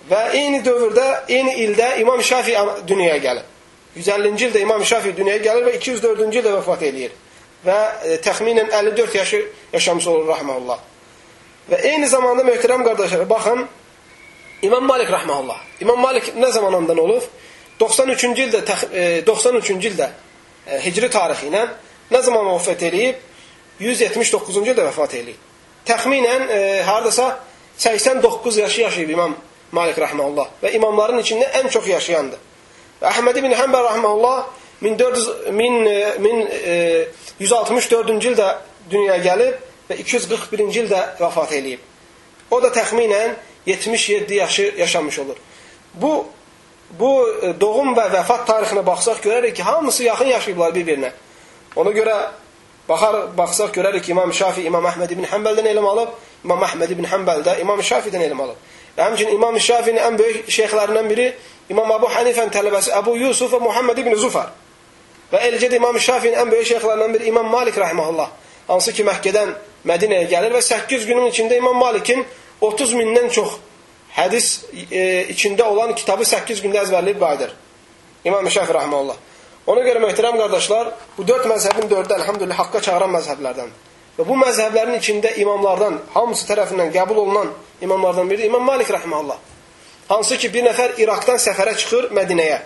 Və eyni dövrdə, eyni ildə İmam Şafi dünyaya gəlib. 150-ci ildə İmam Şafi dünyaya gəlir və 204-cü ildə vəfat eləyir. Və e, təxminən 54 yaşı yaşamış olur rahmanullah. Və eyni zamanda möhtərəm qardaşlar, baxın İmam Malik rahmeullah. İmam Malik nə zaman ondan olub? 93-cü ildə 93-cü ildə e, Hicri tarixi ilə nə zaman vəfat eləyib? 179-cu ildə vəfat eləyib. Təxminən e, hardasa 89 yaşı yaşayıb İmam Malik rahmeullah və imamların içində ən çox yaşayandır. Və Əhməd ibn Həmbər rahmeullah 1400 1000 164-cü ildə dünyaya gəlib və 241-ci ildə vəfat eləyib. O da təxminən 77 yaşı yaşamış olur. Bu bu e, doğum və vəfat tarixinə baxsaq görərik ki, hamısı yaxın yaşayıblar bir-birinə. Ona görə baxar baxsaq görərik ki, İmam Şafi İmam Əhməd ibn Həmbəldən elm alıb, İmam Əhməd ibn Həmbəl də İmam Şafidən elm alıb. Və həmçinin İmam Şafinin ən böyük şeyxlərindən biri İmam Abu Hanifənin tələbəsi Əbu Yusuf və Muhammed ibn Zufar. Və eləcə də İmam Şafinin ən böyük şeyxlərindən biri İmam Malik rahmehullah. Hansı ki Məkkədən Mədinəyə gəlir və 8 günün içində İmam Malikin 30 mindən çox hədis e, içində olan kitabı 8 gündə əzbərləyib qayıdır. İmam Şəfi rəhməllah. Ona görə möhtərəm qardaşlar, bu dörd məzhəbin dördü əlhamdülillah haqqa çağıran məzhəblərdəndir. Və bu məzhəblərin içində imamlardan, hamısı tərəfindən qəbul olunan imamlardan biri İmam Malik rəhməllah. Hansı ki, bir nəfər İraqdan səfərə çıxır Mədinəyə.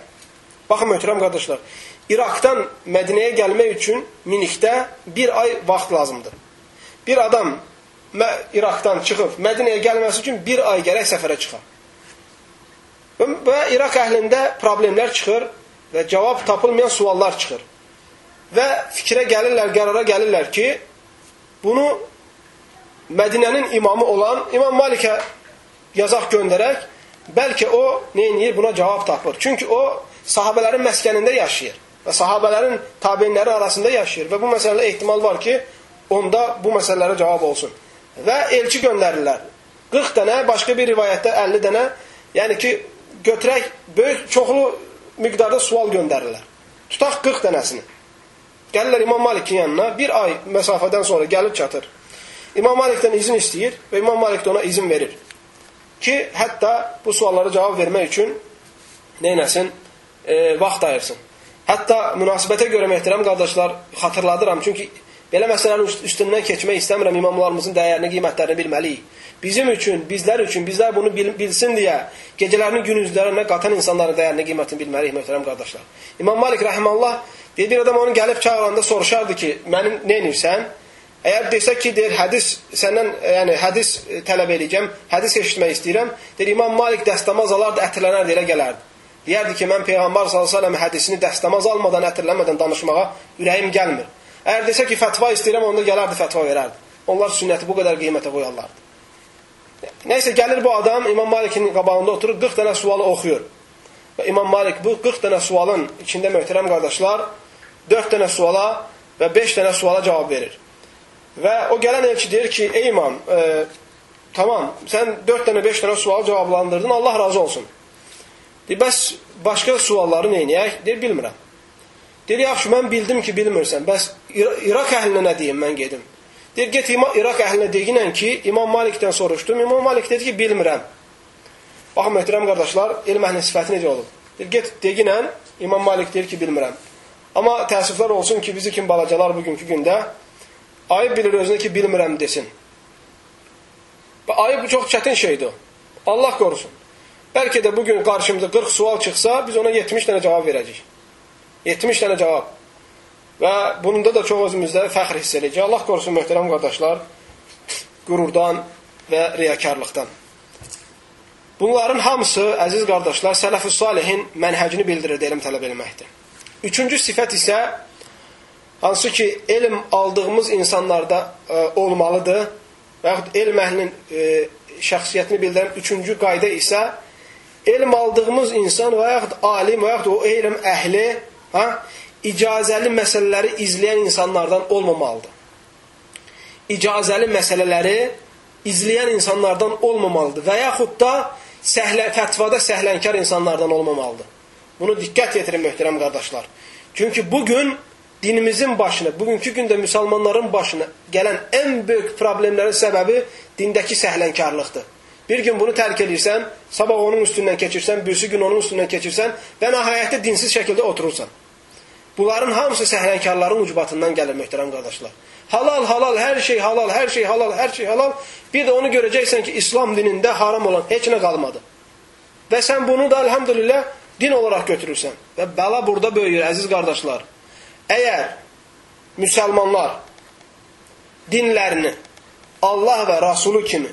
Baxın, möhtərəm qardaşlar, İraqdan Mədinəyə gəlmək üçün minikdə bir ay vaxt lazımdır. Bir adam İraqdan çıxıb Mədinəyə gəlməsi üçün bir ay gərək səfərə çıxar. Və İraq əhlində problemlər çıxır və cavab tapılmayan suallar çıxır. Və fikrə gəlirlər, qərara gəlirlər ki, bunu Mədinənin imamı olan İmam Malikə yazaq göndərək, bəlkə o neyniyir, buna cavab tapır. Çünki o sahabələrin məskənində yaşayır və sahabələrin tabinləri arasında yaşayır və bu məsələdə ehtimal var ki, onda bu məsələlərə cavab olsun. Və elçi göndərirlər. 40 dənə, başqa bir rivayətdə 50 dənə, yəni ki, götürək böyük çoxlu miqdarda sual göndərirlər. Tutaq 40 dənəsini. Gəlirlər İmam Malikin yanına, bir ay məsafədən sonra gəlib çatır. İmam Malikdən izin istəyir və İmam Malik də ona izin verir. Ki, hətta bu suallara cavab vermək üçün neynəsin? E, vaxt ayırsın. Hətta münasibətə görə möhtərəm qardaşlar xatırladıram. Çünki Belə məsələlərin üstündən keçmək istəmirəm, imamlarımızın dəyərini, qiymətlərini bilməliyik. Bizim üçün, bizlər üçün, bizlər bunu bil bilsin deyə gecələrini günüzlərinə qatan insanların dəyərini, qiymətini bilməliyik, möhtərəm qardaşlar. İmam Malik rəhməllah deyir, bir adam onu gəlib çağıranda soruşardı ki, mənim nə edirsən? Əgər desək ki, deyir, hədis səndən, yəni hədis tələb eləyəcəm, hədis eşitmək istəyirəm, deyir, İmam Malik dəstəmaz alardı, ətirlənərdi, elə gələrdi. Deyərdi ki, mən Peyğəmbər s.ə.v hədisini dəstəmaz almadan, ətirlənmədən danışmağa ürəyim gəlmir. Əgər desə ki, fətva istəyirəm, onda gələrdi, fətva verərdi. Onlar sünnəti bu qədər qiymətə qoyarlardı. Nəysə, gəlir bu adam, İmam Malikin qabağında oturur, 40 dənə sualı oxuyur. Və İmam Malik bu 40 dənə sualın içində möhtərəm qardaşlar, 4 dənə suala və 5 dənə suala cavab verir. Və o gələn elçi deyir ki, ey imam, e, tamam, sən 4 dənə, 5 dənə sual cavablandırdın, Allah razı olsun. Deyir, bəs başqa sualları neynəyək? Deyir, bilmirəm. Deyir, yaxşı, mən bildim ki, bilmirsən. Bəs İraq əhlinə nə deyim, mən gedim. Deyir, get İraq əhlinə deyinən ki, İmam Malikdən soruşdum. İmam Malik dedi ki, bilmirəm. Baxın, möhtərəm qardaşlar, elm əhlinin sifəti necə olub? Deyir, get deyinən, İmam Malik deyir ki, bilmirəm. Amma təəssüflər olsun ki, bizi kim balacalar bugünkü gündə ayıb bilir özünə ki, bilmirəm desin. Ayıb çox çətin şeydir. Allah qorusun. Bəlkə də bugün qarşımıza 40 sual çıxsa, biz ona 70 dənə cavab verəcəyik. 70 dənə cavab. Və bununda da çox özümüzdə fəxr hiss edəcək. Allah qorusun möhtərəm qardaşlar, qürurdan və riyakarlıqdan. Bunların hamısı, əziz qardaşlar, sələf-ü salihin mənhəcini bildirir elm tələb eləməkdir. Üçüncü sifət isə hansı ki, elm aldığımız insanlarda ə, e, olmalıdır və yaxud elm əhlinin ə, e, şəxsiyyətini bildirən üçüncü qayda isə elm aldığımız insan və yaxud alim və yaxud o elm əhli ha, icazəli məsələləri izləyən insanlardan olmamalıdır. İcazəli məsələləri izləyən insanlardan olmamalıdır və yaxud da səhlə, fətvada səhlənkar insanlardan olmamalıdır. Bunu diqqət yetirin möhtərəm qardaşlar. Çünki bu gün dinimizin başına, bugünkü gündə müsəlmanların başına gələn ən böyük problemlərin səbəbi dindəki səhlənkarlıqdır. Bir gün bunu tərk edirsən, sabah onun üstündən keçirsən, birisi gün onun üstündən keçirsən və nəhayətdə dinsiz şəkildə oturursan. Bunların hamısı səhlənkarların ucbatından gəlir möhtərəm qardaşlar. Halal, halal, hər şey halal, hər şey halal, hər şey halal. Bir də onu görəcəksən ki, İslam dinində haram olan heç nə qalmadı. Və sən bunu da elhamdülillah din olaraq götürürsən. Və bəla burada böyüyür, əziz qardaşlar. Əgər müsəlmanlar dinlərini Allah və Rasulü kimi,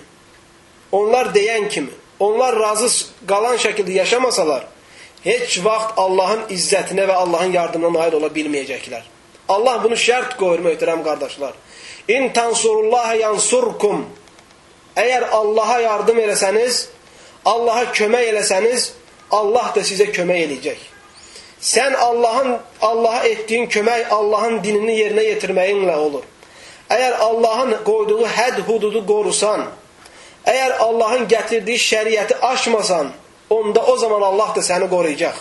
onlar deyən kimi, onlar razı qalan şəkildə yaşamasalar, heç vaxt Allahın izzətinə və Allahın yardımına nail ola bilməyəcəklər. Allah bunu şərt qoyur, möhtərəm qardaşlar. İn tansurullaha yansurkum. Əgər Allaha yardım eləsəniz, Allaha kömək eləsəniz, Allah da sizə kömək eləyəcək. Sən Allahın Allaha etdiyin kömək Allahın dinini yerinə yetirməyinlə olur. Əgər Allahın qoyduğu hədd hududu qorusan, əgər Allahın gətirdiyi şəriəti aşmasan, onda o zaman Allah da səni qoruyacaq.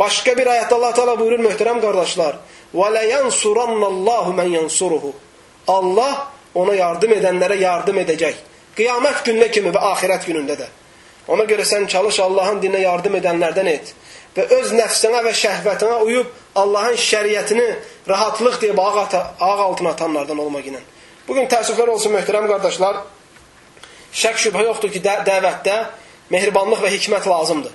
Başqa bir ayətdə Allah Teala buyurur möhtərəm qardaşlar: "Və la yansurannallahu men yansuruhu." Allah ona yardım edənlərə yardım edəcək. Qiyamət gününə kimi və axirət günündə də. Ona görə sən çalış Allahın dininə yardım edənlərdən et. Və öz nəfsinə və şəhvətinə uyub Allahın şəriətini rahatlıq ağ, ağ altına atanlardan olmaq ilə. Bugün təəssüflər olsun möhtərəm qardaşlar. Şək şübhə yoxdur ki, də dəvətdə mehribanlıq və hikmət lazımdır.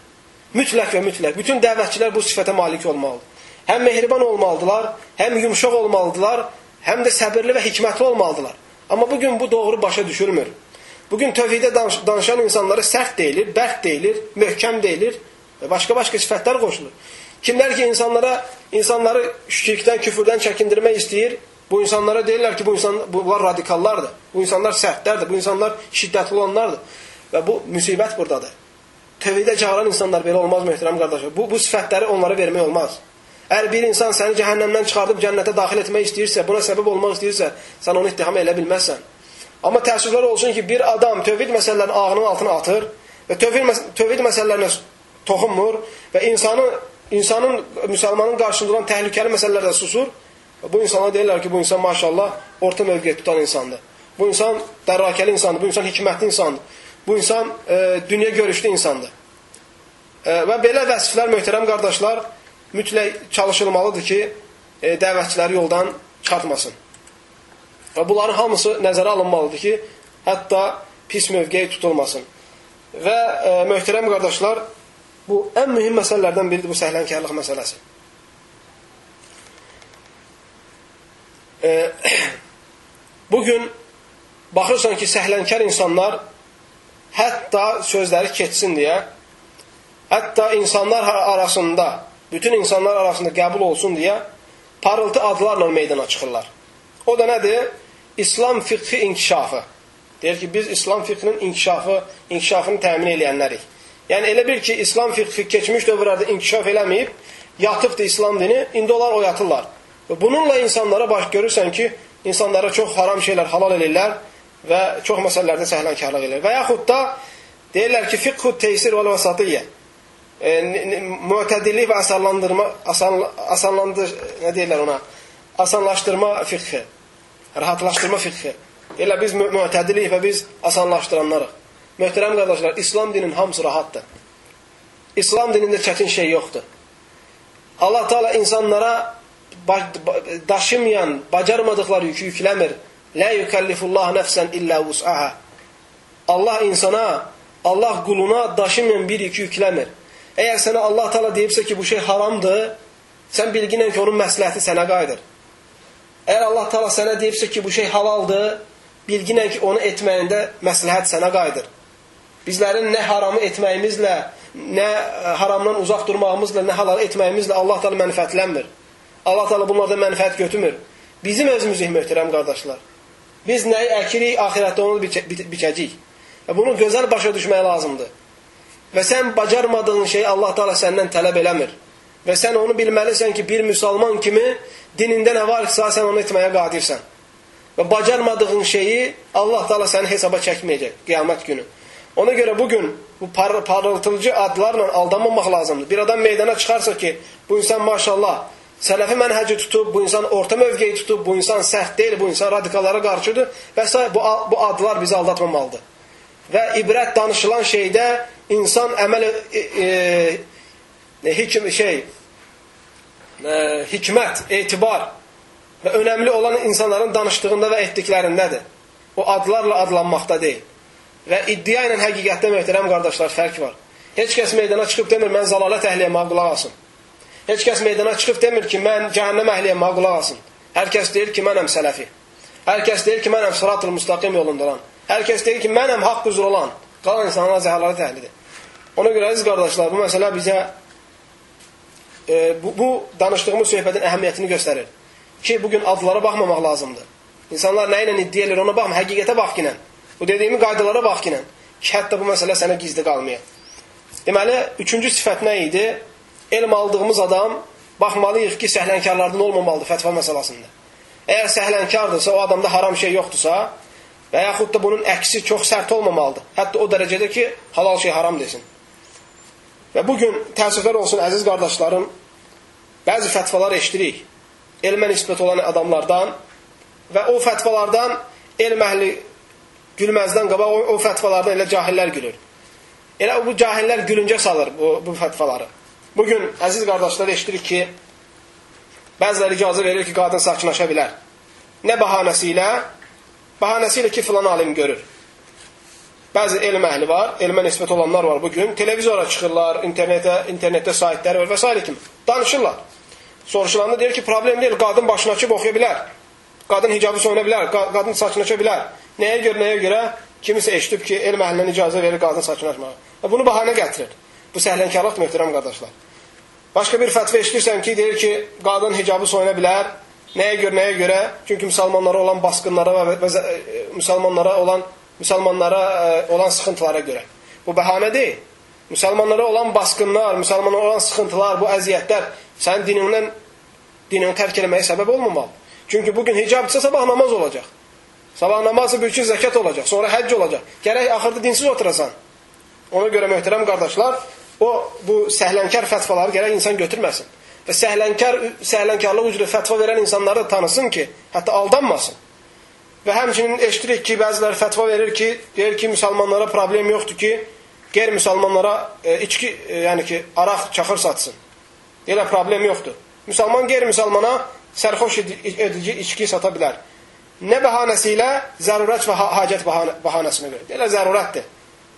Mütləq və mütləq. Bütün dəvətçilər bu sifətə malik olmalıdır. Həm mehriban olmalıdırlar, həm yumşaq olmalıdırlar, həm də səbirli və hikmətli olmalıdırlar. Amma bugün bu doğru başa düşülmür. Bugün tövhidə danışan insanlara sərt deyilir, bərk deyilir, möhkəm deyilir və başqa-başqa sifətlər qoşulur. Kimlər ki insanlara insanları şirkdən, küfrdən çəkindirmək istəyir, bu insanlara deyirlər ki, bu insan bunlar radikallardır. Bu insanlar sərtlərdir, bu insanlar şiddətli olanlardır. Və bu müsibət burdadır. Tövhidə çağıran insanlar belə olmaz möhtərəm qardaşlar. Bu bu sifətləri onlara vermək olmaz. Əgər bir insan səni cəhənnəmdən çıxardıb cənnətə daxil etmək istəyirsə, buna səbəb olmaq istəyirsə, sən onu ittiham elə bilməzsən. Amma təəssüflər olsun ki, bir adam tövhid məsələlərini ağının altına atır və tövhid, məs tövhid məsələlərinə toxunmur və insanı, insanın, müsəlmanın qarşısında olan təhlükəli məsələlərdə susur. Bu insana deyirlər ki, bu insan maşallah orta mövqeyə tutan insandır. Bu insan dərrakəli insandır, bu insan hikmətli insandır. Bu insan e, dünya görüşlü insandır. E, və belə vəsiflər, möhtərəm qardaşlar, mütləq çalışılmalıdır ki, e, dəvətçiləri yoldan çıxartmasın. Və bunların hamısı nəzərə alınmalıdır ki, hətta pis mövqeyi tutulmasın. Və e, möhtərəm qardaşlar, bu ən mühüm məsələlərdən biridir bu səhlənkarlıq məsələsi. E, Bugün baxırsan ki, səhlənkar insanlar hətta sözləri keçsin deyə, hətta insanlar arasında, bütün insanlar arasında qəbul olsun deyə parıltı adlarla meydana çıxırlar. O da nədir? İslam fiqhi inkişafı. Deyir ki, biz İslam fiqhinin inkişafı, inkişafını təmin edənlərik. Yəni elə bir ki, İslam fiqhi keçmiş dövrlərdə inkişaf eləməyib, yatıbdır İslam dini, indi onlar oyatırlar. Və bununla insanlara baş görürsən ki, insanlara çox haram şeylər halal edirlər və çox məsələlərdə səhlənkarlıq edirlər. Və yaxud da deyirlər ki, fiqhu teysir və vəsatiyyə. E, mütədillik və asanlandırma, asan, asanlandır, nə deyirlər ona? Asanlaşdırma fiqhi. Rahatlaşdırma fiqhi. Deyirlər biz mütədilik və biz asanlaşdıranlarıq. Möhtərəm qardaşlar, İslam dininin hamısı rahatdır. İslam dinində çətin şey yoxdur. Allah Teala insanlara daşımayan, bacarmadıkları yükü yükləmir. La yukallifullah nəfsən illə vus'aha. Allah insana, Allah quluna daşımayan bir yükü yükləmir. Əgər sənə Allah Teala deyibsə ki, bu şey haramdır, sən bilginlə ki, onun məsləhəti sənə qayıdır. Əgər Allah Teala sənə deyibsə ki, bu şey halaldır, bilginlə ki, onu etməyində məsləhət sənə qayıdır. Bizlərin nə haramı etməyimizlə, nə haramdan uzaq durmağımızla, nə halal etməyimizlə Allah Teala mənfəətlənmir. Allah Teala bunlardan mənfəət götürmür. Bizim özümüzük möhtərəm qardaşlar. Biz nəyi əkirik, axirətdə onu biçəcəyik. Və bunu gözəl başa düşmək lazımdır. Və sən bacarmadığın şeyi Allah Teala səndən tələb eləmir. Və sən onu bilməlisən ki, bir müsəlman kimi dinində nə varsa sən onu etməyə qadirsən. Və bacarmadığın şeyi Allah Teala səni hesaba çəkməyəcək qiyamət günü. Ona görə bu par parıltıcı adlarla aldanmamaq lazımdır. Bir adam meydana çıxarsa ki, bu insan maşallah sələfi mənhəci tutub, bu insan orta mövqeyi tutub, bu insan sərt deyil, bu insan radikallara qarşıdır və s. Bu, bu adlar bizi aldatmamalıdır. Və ibrət danışılan şeydə insan əməl e, e, hikm şey e, hikmət, etibar və önəmli olan insanların danışdığında və etdiklərindədir. O adlarla adlanmaqda deyil. Və iddia ilə həqiqətdə möhtərəm qardaşlar fərq var. Heç kəs meydana çıxıb demir, mən zalalət əhliyəm, qulaq asın. Heç kəs meydana çıxıb demir ki, mən cəhənnəm əhliyəm, qulaq asın. Hər kəs deyir ki, mənəm sələfi. Hər kəs deyir ki, mənəm sıratul müstaqim yolunda olan. Hər kəs deyir ki, mənəm haqq üzrə olan. Qalan insanlar zəhalarət əhlidir. Ona görə əziz qardaşlar, bu məsələ bizə e, bu, bu danışdığımız söhbətin əhəmiyyətini göstərir. Ki, bugün adlara baxmamaq lazımdır. İnsanlar nə ilə iddia edir, ona baxma, həqiqətə bax ki, Bu dediyimi qaydalara bax ki, ki, hətta bu məsələ sənə gizli qalmaya. Deməli, üçüncü sifət nə idi? Elm aldığımız adam baxmalıyıq ki, səhlənkarlardan olmamalıdır fətva məsələsində. Əgər səhlənkardırsa, o adamda haram şey yoxdursa və yaxud da bunun əksi çox sərt olmamalıdır. Hətta o dərəcədə ki, halal şey haram desin. Və bugün təəssüflər olsun əziz qardaşlarım, bəzi fətvalar eşdirik. Elmə nisbət olan adamlardan və o fətvalardan elm əhli gülməzdən qabaq o, o fətvalardan elə cahillər gülür. Elə bu cahillər gülüncə salır bu, bu fətvaları. Bugün əziz qardaşlar eşidirik ki, bəziləri icazə verir ki, qadın sakinlaşa bilər. Nə bahanəsi ilə? Bahanəsi ilə ki, filan alim görür. Bəzi elm əhli var, elmə nisbət olanlar var bugün. Televizora çıxırlar, internetə, internetdə saytləri var və s. kimi. Danışırlar. Soruşulanda deyir ki, problem deyil, qadın başını açıb oxuya bilər. Qadın hicabı soyuna bilər, qadın saçınlaşa bilər. Nəyə görə, nəyə görə? Kimisə eşidib ki, elm əhlindən icazə verir qadın saçınlaşmağa. Və bunu bahanə gətirir. Bu səhlənkarlıqdır, möhtərəm qardaşlar. Başqa bir fətvə eşidirsən ki, deyir ki, qadın hicabı soyuna bilər. Nəyə görə, nəyə görə? Çünki müsəlmanlara olan basqınlara və, və e, müsəlmanlara olan müsəlmanlara e, olan sıxıntılara görə. Bu bəhanə deyil. Müsəlmanlara olan basqınlar, müsəlmanlara olan sıxıntılar, bu əziyyətlər sənin dinindən dinini tərk eləməyə səbəb olmamalı. Çünki bugün hicabdırsa sabah namaz olacaq. Sabah namazı bir üçün zəkat olacaq, sonra həcc olacaq. Gərək axırda dinsiz oturasan. Ona görə möhtərəm qardaşlar, o bu səhlənkar fətvaları gərək insan götürməsin. Və səhlənkar səhlənkarlıq üzrə fətva verən insanları da tanısın ki, hətta aldanmasın. Və həmçinin eşidirik ki, bəziləri fətva verir ki, deyir ki, müsəlmanlara problem yoxdur ki, qeyri-müsəlmanlara e, içki, e, yəni ki, araq, çaxır satsın. Elə problem yoxdur. Müsəlman qeyri-müsəlmana sərxoş edici içki sata bilər. Nə bəhanəsi ilə? Zərurət və hacət bəhanəsinə görə. Elə zərurətdir.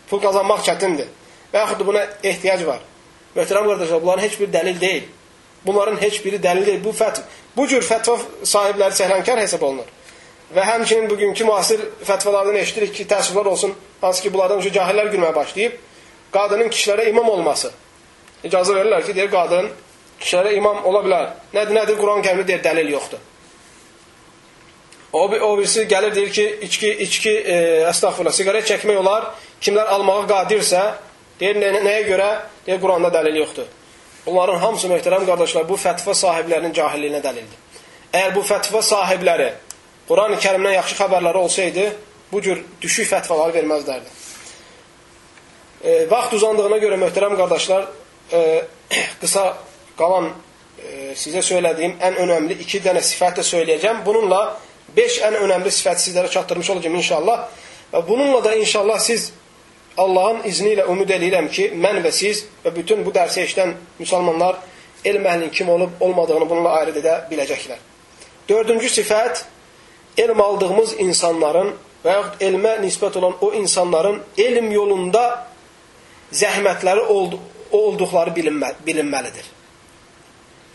Pul qazanmaq çətindir. Və yaxud buna ehtiyac var. Möhtərəm qardaşlar, bunların heç bir dəlil deyil. Bunların heç biri dəlil deyil. Bu, fət, bu cür fətva sahibləri səhlənkar hesab olunur. və həmçinin bugünkü müasir fətvalardan eşidirik ki, təəssüflər olsun, hansı ki, bunlardan önce cahillər gülməyə başlayıb, qadının kişilərə imam olması. İcazə verirlər ki, deyir, qadın kişilərə imam ola bilər. Nədir, nədir? Quran kərimdə deyir, dəlil yoxdur. O, o birisi gəlir, deyir ki, içki, içki e, əstəğfurullah, sigaret çəkmək olar, kimlər almağa qadirsə, deyir, nə, nəyə görə? Deyir, Quranda dəlil yoxdur. Bunların hamısı möhtərəm qardaşlar, bu fətva sahiblərinin cahilliyinə dəlildir. Əgər bu fətva sahibləri Quran-ı kərimdən yaxşı xəbərləri olsaydı, bu cür düşük fətvaları verməzlərdi. E, vaxt uzandığına görə möhtərəm qardaşlar, e, qısa qalan e, sizə söylədiyim ən önəmli iki dənə sifət də söyləyəcəm. Bununla beş ən önəmli sifəti sizlərə çatdırmış olacağım inşallah. Və bununla da inşallah siz Allahın izni ilə ümid edirəm ki, mən və siz və bütün bu dərsi eşidən müsəlmanlar elm əhlinin kim olub olmadığını bununla ayrı edə biləcəklər. Dördüncü sifət elm aldığımız insanların və yaxud elmə nisbət olan o insanların elm yolunda zəhmətləri oldu, olduqları bilinmə, bilinməlidir.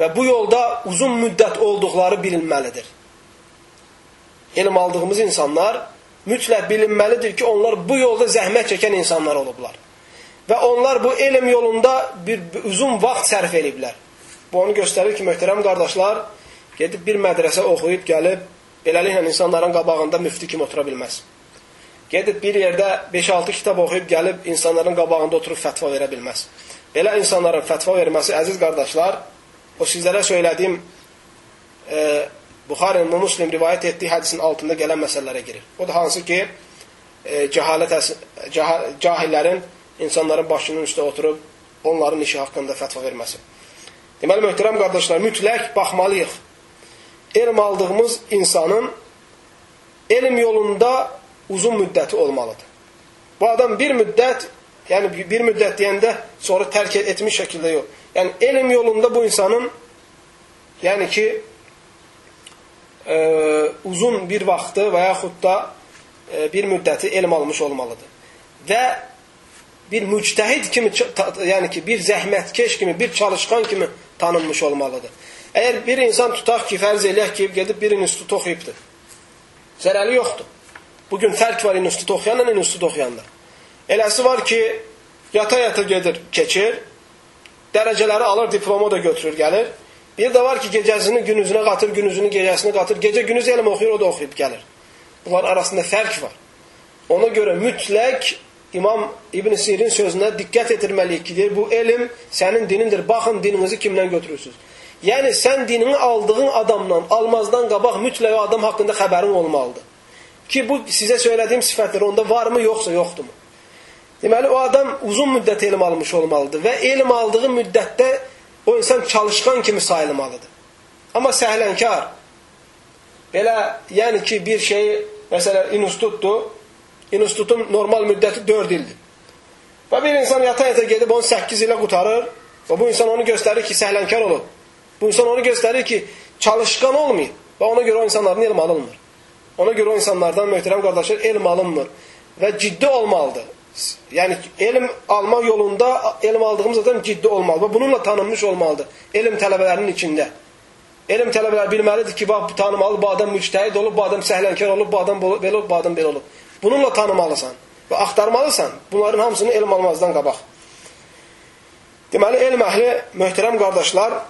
Və bu yolda uzun müddət olduqları bilinməlidir. Elm aldığımız insanlar mütləq bilinməlidir ki, onlar bu yolda zəhmət çəkən insanlar olublar. Və onlar bu elm yolunda bir, uzun vaxt sərf ediblər. Bu onu göstərir ki, möhtərəm qardaşlar, gedib bir mədrəsə oxuyub gəlib, beləliklə insanların qabağında müftü kimi otura bilməz. Gedib bir yerdə 5-6 kitab oxuyub gəlib insanların qabağında oturub fətva verə bilməz. Belə insanların fətva verməsi, əziz qardaşlar, o sizlərə söylədiyim e, Buxarinin və Muslim rivayət etdiyi hədisin altında gələn məsələlərə girir. O da hansı ki, e, cəhalət cah cahillərin insanların başının üstə oturub onların işi haqqında fətva verməsi. Deməli, möhtərəm qardaşlar, mütləq baxmalıyıq elm aldığımız insanın elm yolunda uzun müddəti olmalıdır. Bu adam bir müddət, yəni bir müddət deyəndə sonra tərk etmiş şəkildə yox. Yəni elm yolunda bu insanın yəni ki e, uzun bir vaxtı və yaxud da e, bir müddəti elm almış olmalıdır. Və bir müctəhid kimi, yəni ki, bir zəhmətkeş kimi, bir çalışqan kimi tanınmış olmalıdır. Əgər bir insan tutaq ki, fərz eləyək ki, gedib bir institut oxuyubdur. Zərəli yoxdur. Bugün fərq var institut oxuyanla institut oxuyanda. Eləsi var ki, yata-yata gedir, keçir, dərəcələri alır, diplomu da götürür, gəlir. Bir də var ki, gecəsini günüzünə qatır, günüzünü gecəsini qatır, gecə günüz elm oxuyur, o da oxuyub gəlir. Bunlar arasında fərq var. Ona görə mütləq İmam İbn Sirin sözünə diqqət etirməliyik ki, deyir, bu elm sənin dinindir. Baxın dininizi kimdən götürürsünüz. Yəni sən dinini aldığın adamdan almazdan qabaq mütləq o adam haqqında xəbərin olmalıdır. Ki bu sizə söylədiyim sifətlər onda varmı yoxsa yoxdurmu? Deməli o adam uzun müddət elm almış olmalıdır və elm aldığı müddətdə o insan çalışqan kimi sayılmalıdır. Amma səhlənkar belə yəni ki bir şeyi məsələn institutdur. İnstitutun normal müddəti 4 ildir. Və bir insan yata-yata gedib onu 8 ilə qutarır və bu insan onu göstərir ki, səhlənkar olub. Bu insan onu göstərir ki, çalışqan olmayın və ona görə o insanlardan elm alınmır. Ona görə o insanlardan möhtərəm qardaşlar elm alınmır və ciddi olmalıdır. Yəni elm alma yolunda elm aldığımız adam ciddi olmalı və bununla tanınmış olmalıdır elm tələbələrinin içində. Elm tələbələri bilməlidir ki, bax bu tanımalı, bu adam müctəhid olub, bu adam səhlənkar olub, bu adam belə olub, bu adam belə olub. Bununla tanımalısan və axtarmalısan bunların hamısını elm almazdan qabaq. Deməli, elm əhli, möhtərəm qardaşlar,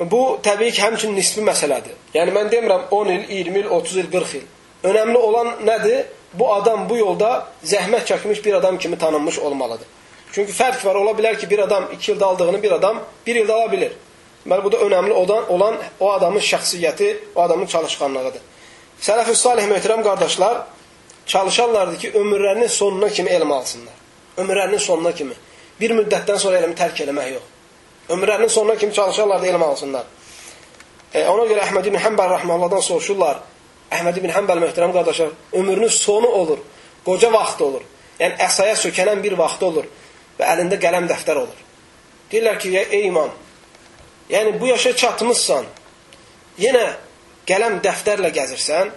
Bu təbii ki, həmçinin nisbi məsələdir. Yəni mən demirəm 10 il, 20 il, 30 il, 40 il. Önəmli olan nədir? Bu adam bu yolda zəhmət çəkmiş bir adam kimi tanınmış olmalıdır. Çünki fərq var, ola bilər ki, bir adam 2 ildə aldığını bir adam 1 ildə ala bilir. Deməli, bu da önəmli olan, olan o adamın şəxsiyyəti, o adamın çalışqanlığıdır. Sələf-ü salih möhtərəm qardaşlar çalışarlardı ki, ömürlərinin sonuna kimi elm alsınlar. Ömürlərinin sonuna kimi. Bir müddətdən sonra elmi tərk eləmək yox. Ömrlərinin sonuna kimi çalışarlar da elm alsınlar. E, ona görə Əhməd ibn Həmbəl rəhməllahdan soruşurlar. Əhməd ibn Həmbəl möhtərəm qardaşlar, ömrünün sonu olur, qoca vaxtı olur. Yəni əsaya sökənən bir vaxtı olur və əlində qələm dəftər olur. Deyirlər ki, ey imam, yəni bu yaşa çatmışsan, yenə qələm dəftərlə gəzirsən,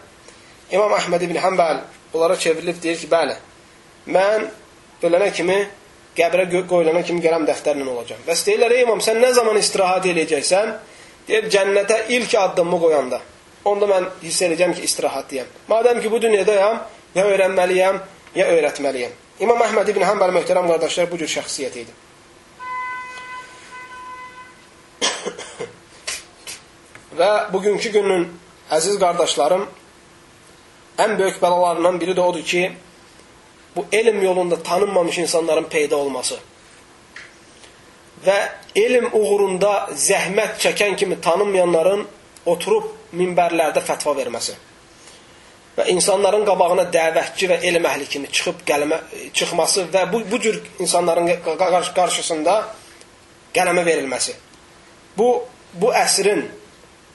İmam Əhməd ibn Həmbəl onlara çevrilib deyir ki, bəli, mən ölənə kimi qəbrə qoyulana kimi qələm dəftərlə olacaq. Və deyirlər, ey imam, sən nə zaman istirahat eləyəcəksən? Deyir, cənnətə ilk addımımı qoyanda. Onda mən hiss edəcəm ki, istirahatlıyam. Madəm ki, bu dünyadayam, ya öyrənməliyəm, ya öyrətməliyəm. İmam Əhməd ibn Həmbəl möhtərəm qardaşlar bu cür şəxsiyyət idi. Və bugünkü günün əziz qardaşlarım, ən böyük bəlalarından biri də odur ki, bu elm yolunda tanınmamış insanların peyda olması və elm uğrunda zəhmət çəkən kimi tanınmayanların oturub minbərlərdə fətva verməsi və insanların qabağına dəvətçi və elm əhli kimi çıxıb qələmə çıxması və bu bu cür insanların qarşısında qələmə verilməsi. Bu bu əsrin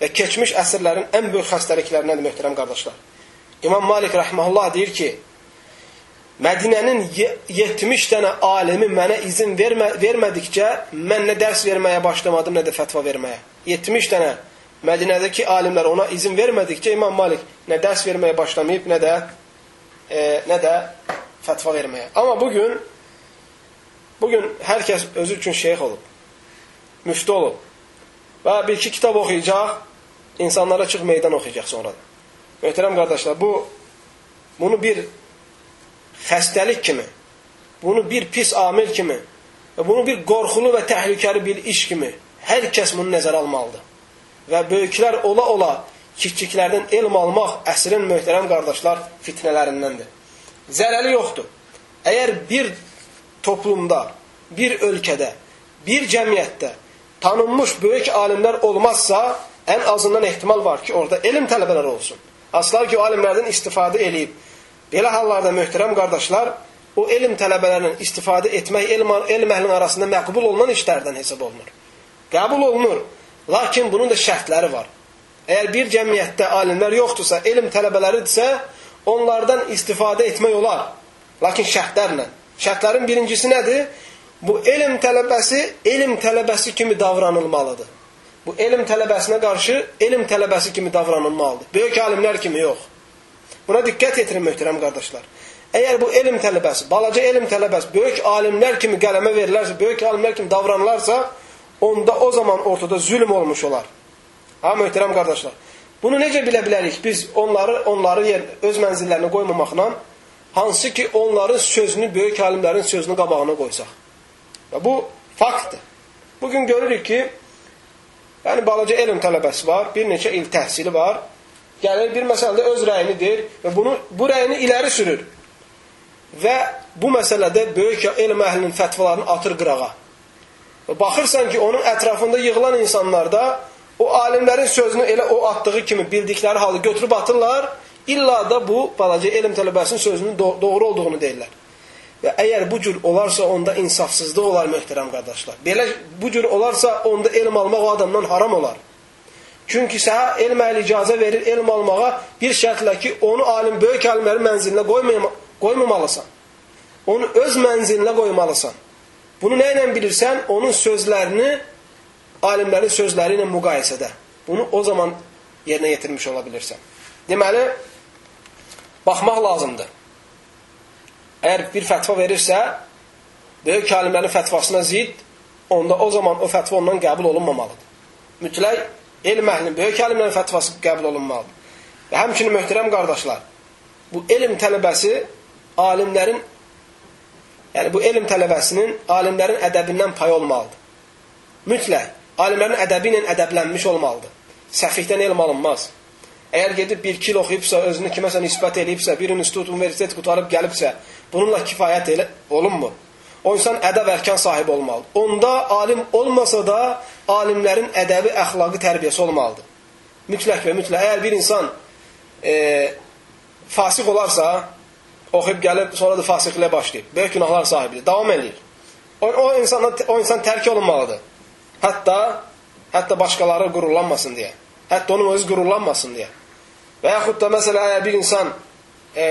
və keçmiş əsrlərin ən böyük xəstəliklərindəndir möhtərəm qardaşlar. İmam Malik rəhməhullah deyir ki, Mədinənin 70 dənə alimi mənə izin vermə, vermədikcə mən nə dərs verməyə başlamadım, nə də fətva verməyə. 70 dənə Mədinədəki alimlər ona izin vermədikcə İmam Malik nə dərs verməyə başlamayıb, nə də e, nə də fətva verməyə. Amma bu gün bu gün hər kəs özü üçün şeyx olub. Müftü olub. Və bir-iki kitab oxuyacaq, insanlara çıx meydan oxuyacaq sonra da. Möhtərəm qardaşlar, bu bunu bir xəstəlik kimi, bunu bir pis amil kimi və bunu bir qorxulu və təhlükəli bir iş kimi hər kəs bunu nəzərə almalıdır. Və böyüklər ola-ola kiçiklərdən elm almaq əsrin möhtərəm qardaşlar fitnələrindəndir. Zərəli yoxdur. Əgər bir toplumda, bir ölkədə, bir cəmiyyətdə tanınmış böyük alimlər olmazsa, ən azından ehtimal var ki, orada elm tələbələri olsun. Aslar ki, o alimlərdən istifadə eləyib. Belə hallarda möhtərəm qardaşlar, o elm tələbələrinin istifadə etmək elm, elm əhlinin arasında məqbul olunan işlərdən hesab olunur. Qəbul olunur. Lakin bunun da şərtləri var. Əgər bir cəmiyyətdə alimlər yoxdursa, elm tələbələridirsə, onlardan istifadə etmək olar. Lakin şərtlərlə. Şərtlərin birincisi nədir? Bu elm tələbəsi elm tələbəsi kimi davranılmalıdır. Bu elm tələbəsinə qarşı elm tələbəsi kimi davranılmalıdır. Böyük alimlər kimi yox. Buna diqqət yetirin möhtərəm qardaşlar. Əgər bu elm tələbəsi, balaca elm tələbəsi böyük alimlər kimi qələmə verilərsə, böyük alimlər kimi davranılarsa, onda o zaman ortada zülm olmuş olar. Ha möhtərəm qardaşlar. Bunu necə bilə bilərik? Biz onları onları yer, öz mənzillərinə qoymamaqla hansı ki onların sözünü böyük alimlərin sözünü qabağına qoysaq. Və bu faktdır. Bugün görürük ki, yəni balaca elm tələbəsi var, bir neçə il təhsili var, gəlir bir məsələdə öz rəyini deyir və bunu bu rəyini iləri sürür. Və bu məsələdə böyük elm əhlinin fətvalarını atır qırağa. Baxırsan ki, onun ətrafında yığılan insanlarda o alimlərin sözünü elə o atdığı kimi bildikləri halı götürüb atırlar, illa da bu balaca elm tələbəsinin sözünün doğru olduğunu deyirlər. Və əgər bu cür olarsa, onda insafsızlıq olar, möhtərəm qardaşlar. Belə bu cür olarsa, onda elm almaq o adamdan haram olar. Çünki sənə elm əhli icazə verir elm almağa bir şərtlə ki, onu alim, böyük alimlərin mənzilinə qoymamalısan. Onu öz mənzilinə qoymalısan. Bunu nə ilə bilirsən? Onun sözlərini alimlərin sözləri ilə müqayisədə. Bunu o zaman yerinə yetirmiş ola bilirsən. Deməli, baxmaq lazımdır. Əgər bir fətva verirsə, böyük alimlərin fətvasına zid, onda o zaman o fətva ondan qəbul olunmamalıdır. Mütləq elm əhlinin, böyük alimlərin fətvası qəbul olunmalıdır. Və həmçinin möhtərəm qardaşlar, bu elm tələbəsi alimlərin, yəni bu elm tələbəsinin alimlərin ədəbindən pay olmalıdır. Mütləq, alimlərin ədəbi ilə ədəblənmiş olmalıdır. Səfihdən elm alınmaz. Əgər gedib bir kil oxuyubsa, özünü kiməsə nisbət eləyibsə, bir institut, universitet qutarıb gəlibsə, bununla kifayət elə, olunmur. O insan ədəb ərkan sahibi olmalıdır. Onda alim olmasa da alimlərin ədəbi, əxlaqı tərbiyəsi olmalıdır. Mütləq və mütləq. Əgər bir insan e, fasıq olarsa, oxuyub gəlib, sonra da fasiqliyə başlayıb, böyük günahlar sahibidir, davam edir. O, o, insana, o insan tərk olunmalıdır. Hətta, hətta başqaları qürurlanmasın deyə. Hətta onun özü qürurlanmasın deyə. Və yaxud da məsələ əgər bir insan e,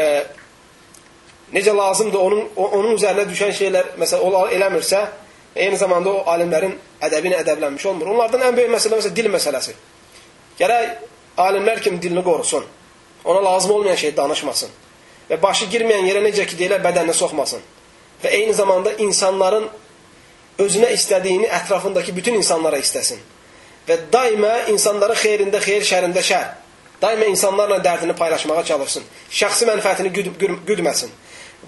necə lazımdır onun onun üzərinə düşən şeylər məsələ o eləmirsə, eyni zamanda o alimlərin ədəbi ilə ədəblənmiş olmur. Onlardan ən böyük məsələ məsələ dil məsələsi. Gərək alimlər kimi dilini qorusun. Ona lazım olmayan şey danışmasın. Və başı girməyən yerə necə ki deyirlər bədəninə soxmasın. Və eyni zamanda insanların özünə istədiyini ətrafındakı bütün insanlara istəsin. Və daima insanların xeyrində xeyir, şərində şər. Daima insanlarla dərdini paylaşmağa çalışsın. Şəxsi mənfəətini güd güdməsin.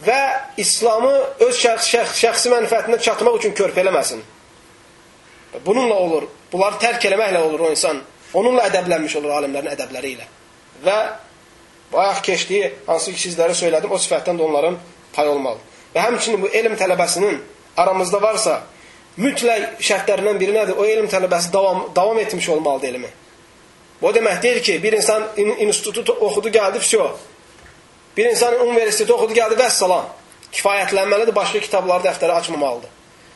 Və İslamı öz şəxs şəxs şəxsi mənfəətinə çatmaq üçün körpələməsin. Bununla olur. Bunları tərk eləməklə olur o insan. Onunla ədəblənmiş olur alimlərin ədəbləri ilə. Və bayaq keçdiyi, hansı ki sizlərə söylədim, o sifətdən də onların pay olmalı. Və həmçinin bu elm tələbəsinin aramızda varsa, mütləq şərtlərindən biri nədir? O elm tələbəsi davam, davam etmiş olmalıdır elmi. Bu demək deyil ki, bir insan institutu oxudu, gəldi, vəsiyo. Bir insan universiteti oxudu, gəldi, vəssalam. Kifayətlənməlidir, başqa kitabları, dəftəri açmamalıdır.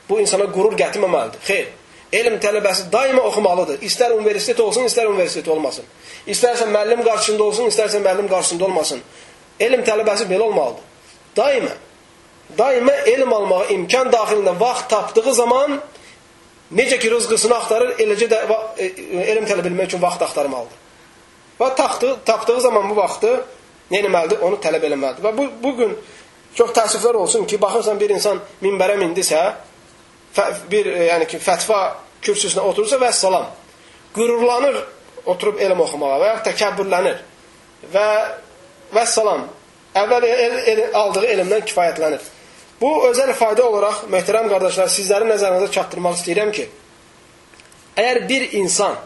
Bu insana qurur gətirməməlidir. Xeyr. Elm tələbəsi daima oxumalıdır. İstər universitet olsun, istər universitet olmasın. İstərsən müəllim qarşısında olsun, istərsən müəllim qarşısında olmasın. Elm tələbəsi belə olmalıdır. Daima daima elm almağa imkan daxilində vaxt tapdığı zaman necə ki rızqısını axtarır, eləcə də e, elm tələb etmək üçün vaxt axtarmalıdır. Və taxtı, tapdığı zaman bu vaxtı nə etməlidir? Onu tələb eləməlidir. Və bu, bu gün çox təəssüflər olsun ki, baxırsan bir insan minbərə mindisə, bir e, yəni ki, fətva kürsüsünə oturursa və salam. Qürurlanır oturub elm oxumağa və ya təkəbbürlənir. Və və salam. Əvvəl el, el, aldığı elmdən kifayətlənir. Bu özəl fayda olaraq möhtərəm qardaşlar sizlərin nəzərinizə çatdırmaq istəyirəm ki, əgər bir insan,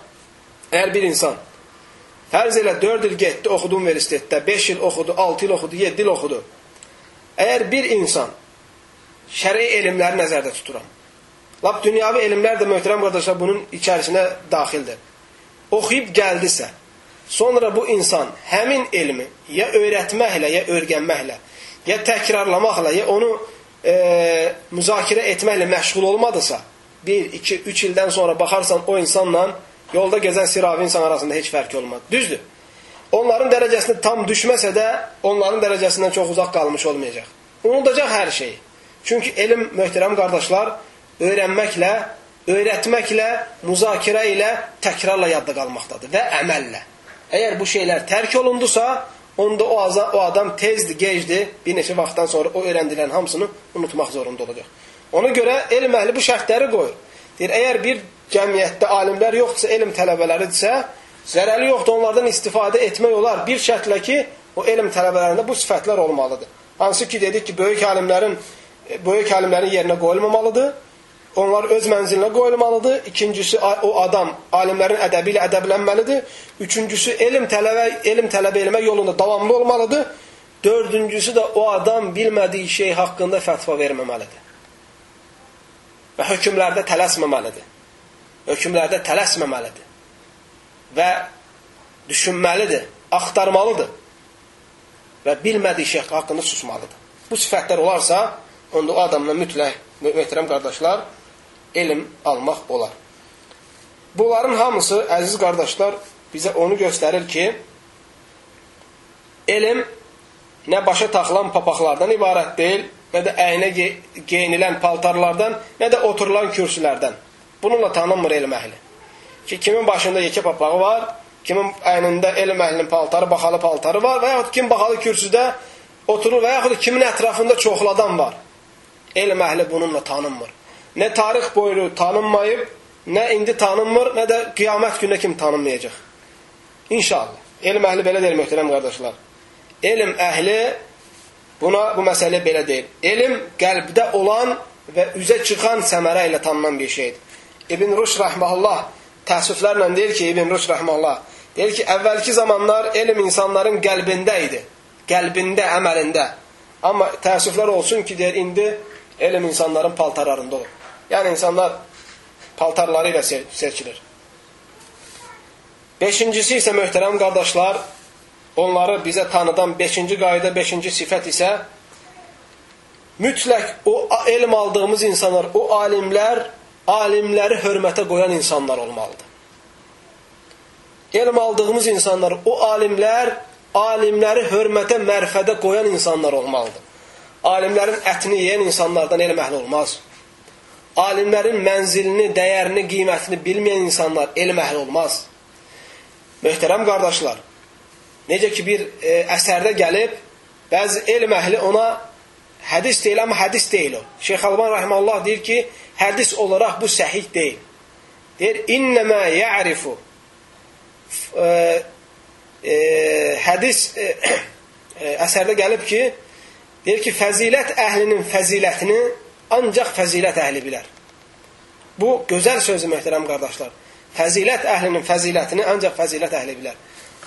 əgər bir insan fərz elə 4 il getdi, oxudu universitetdə, 5 il oxudu, 6 il oxudu, 7 il oxudu. Əgər bir insan şəri elmləri nəzərdə tuturam. Lap dünyavi elmlər də möhtərəm qardaşlar bunun içərisinə daxildir. Oxuyub gəldisə, sonra bu insan həmin elmi ya öyrətməklə, ya öyrənməklə, ya təkrarlamaqla, ya onu e, müzakirə etməklə məşğul olmadısa, 1, 2, 3 ildən sonra baxarsan o insanla yolda gəzən siravi insan arasında heç fərq olmaz. Düzdür. Onların dərəcəsində tam düşməsə də, onların dərəcəsindən çox uzaq qalmış olmayacaq. Unudacaq hər şeyi. Çünki elm, möhtərəm qardaşlar, öyrənməklə, öyrətməklə, müzakirə ilə, təkrarla yadda qalmaqdadır və əməllə. Əgər bu şeylər tərk olundusa, onda o, o adam tezdir, gecdir, bir neçə vaxtdan sonra o öyrəndilərin hamısını unutmaq zorunda olacaq. Ona görə elm əhli bu şərtləri qoyur. Deyir, əgər bir cəmiyyətdə alimlər yoxdursa, elm tələbələridirsə, zərəli yoxdur, onlardan istifadə etmək olar. Bir şərtlə ki, o elm tələbələrində bu sifətlər olmalıdır. Hansı ki, dedik ki, böyük alimlərin, böyük alimlərin yerinə qoyulmamalıdır onlar öz mənzilinə qoyulmalıdır. İkincisi o adam alimlərin ədəbi ilə ədəblənməlidir. Üçüncüsü elm tələbə elm tələb etmək yolunda davamlı olmalıdır. Dördüncüsü də o adam bilmədiyi şey haqqında fətva verməməlidir. Və hökmlərdə tələsməməlidir. Hökmlərdə tələsməməlidir. Və düşünməlidir, axtarmalıdır. Və bilmədiyi şey haqqında susmalıdır. Bu sifətlər olarsa, onda o adamla mütləq, möhtərəm qardaşlar, elm almaq olar. Bunların hamısı, əziz qardaşlar, bizə onu göstərir ki, elm nə başa taxılan papaqlardan ibarət deyil, nə də əynə geyinilən paltarlardan, nə də oturulan kürsülərdən. Bununla tanınmır elm əhli. Ki, kimin başında yekə papağı var, kimin əynində elm əhlinin paltarı, baxalı paltarı var və yaxud kim baxalı kürsüdə oturur və yaxud kimin ətrafında çoxlu adam var. Elm əhli bununla tanınmır nə tarix boyu tanınmayıb, nə indi tanınmır, nə də qiyamət günə kim tanınmayacaq. İnşallah. Elm əhli belə deyir, möhtərəm qardaşlar. Elm əhli buna bu məsələ belə deyir. Elm qəlbdə olan və üzə çıxan səmərə ilə tanınan bir şeydir. İbn Ruş rəhməhullah təəssüflərlə deyir ki, İbn Ruş rəhməhullah deyir ki, əvvəlki zamanlar elm insanların qəlbində idi. Qəlbində, əməlində. Amma təəssüflər olsun ki, deyir, indi elm insanların paltarlarında olur. Yəni insanlar paltarları ilə seçilir. Beşincisi isə möhtərəm qardaşlar, onları bizə tanıdan beşinci qayda, beşinci sifət isə mütləq o elm aldığımız insanlar, o alimlər, alimləri hörmətə qoyan insanlar olmalıdır. Elm aldığımız insanlar, o alimlər, alimləri hörmətə, mərfədə qoyan insanlar olmalıdır. Alimlərin ətini yeyən insanlardan elm əhli olmaz alimlərin mənzilini, dəyərini, qiymətini bilməyən insanlar elm əhli olmaz. Möhtərəm qardaşlar, necə ki bir e, əsərdə gəlib, bəzi elm əhli ona hədis deyil, amma hədis deyil o. Şeyx Alban Rəhməllah deyir ki, hədis olaraq bu səhih deyil. Deyir, innəmə ya'rifu e, e, hədis e, e, əsərdə gəlib ki, deyir ki, fəzilət əhlinin fəzilətini ancaq fəzilət əhli bilər. Bu, gözəl sözü möhtərəm qardaşlar. Fəzilət əhlinin fəzilətini ancaq fəzilət əhli bilər.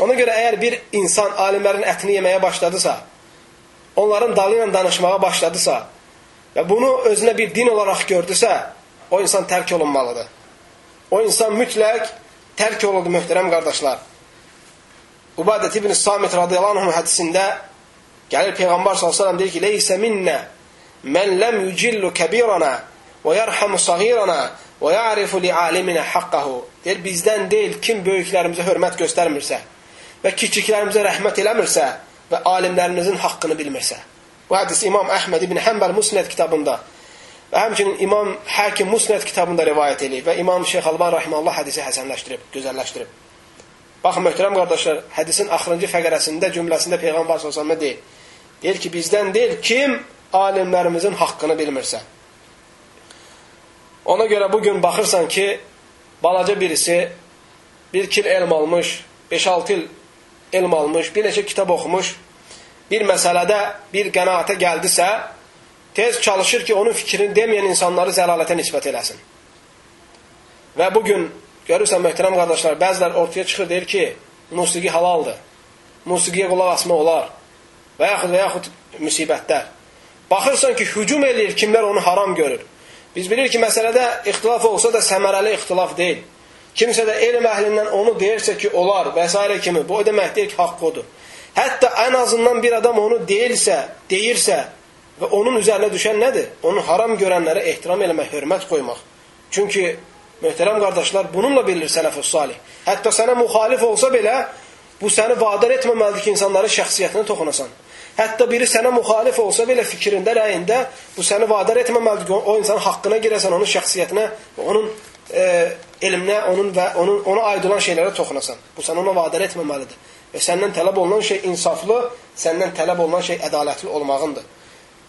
Ona görə əgər bir insan alimlərin ətini yeməyə başladısa, onların dalı ilə danışmağa başladısa və bunu özünə bir din olaraq gördüsə, o insan tərk olunmalıdır. O insan mütləq tərk olundu möhtərəm qardaşlar. Ubadət ibn Samit radiyallahu anh hədisində gəlir Peyğəmbər s.ə.v deyir ki, Leysə minnə mən ləm yücillu kəbirana və yərhamu sağirana və ya'rifu li aliminə haqqahu. Deyir, bizdən deyil, kim böyüklərimizə hörmət göstərmirsə və kiçiklərimizə rəhmət eləmirsə və alimlərimizin haqqını bilmirsə. Bu hədis İmam Əhməd ibn Həmbəl Musned kitabında və həmçinin İmam Həkim Musned kitabında rivayət edib və İmam Şeyx Alban Rahiməllah hədisi həsənləşdirib, gözəlləşdirib. Baxın, möhtərəm qardaşlar, hədisin axırıncı fəqərəsində, cümləsində Peyğəmbər s.ə.v deyir. Deyir ki, bizdən deyil, kim alimlərimizin haqqını bilmirsə. Ona görə bugün baxırsan ki, balaca birisi bir kil elm almış, 5-6 il elm almış, bir neçə kitab oxumuş, bir məsələdə bir qənaətə gəldisə, tez çalışır ki, onun fikrini deməyən insanları zəlalətə nisbət eləsin. Və bugün görürsən möhtərəm qardaşlar, bəzilər ortaya çıxır deyir ki, musiqi halaldır. Musiqiyə qulaq asma olar. Və yaxud və yaxud müsibətlər. Baxırsan ki, hücum eləyir kimlər onu haram görür. Biz bilirik ki, məsələdə ixtilaf olsa da səmərəli ixtilaf deyil. Kimsə də elm əhlindən onu deyirsə ki, olar və s. kimi, bu o demək deyil ki, haqq odur. Hətta ən azından bir adam onu deyirsə, deyirsə və onun üzərinə düşən nədir? Onu haram görənlərə ehtiram eləmək, hörmət qoymaq. Çünki möhtərəm qardaşlar, bununla bilir sələf-ü salih. Hətta sənə müxalif olsa belə, bu səni vadar etməməlidir ki, insanların şəxsiyyətinə toxunasan. Hətta biri sənə müxalif olsa belə fikrində, rəyində bu səni vadar etməməlidir o insanın haqqına girəsən, onun şəxsiyyətinə, onun e, elminə, onun və onun ona aid olan şeylərə toxunasan. Bu səni ona vadar etməməlidir. Və səndən tələb olunan şey insaflı, səndən tələb olunan şey ədalətli olmağındır.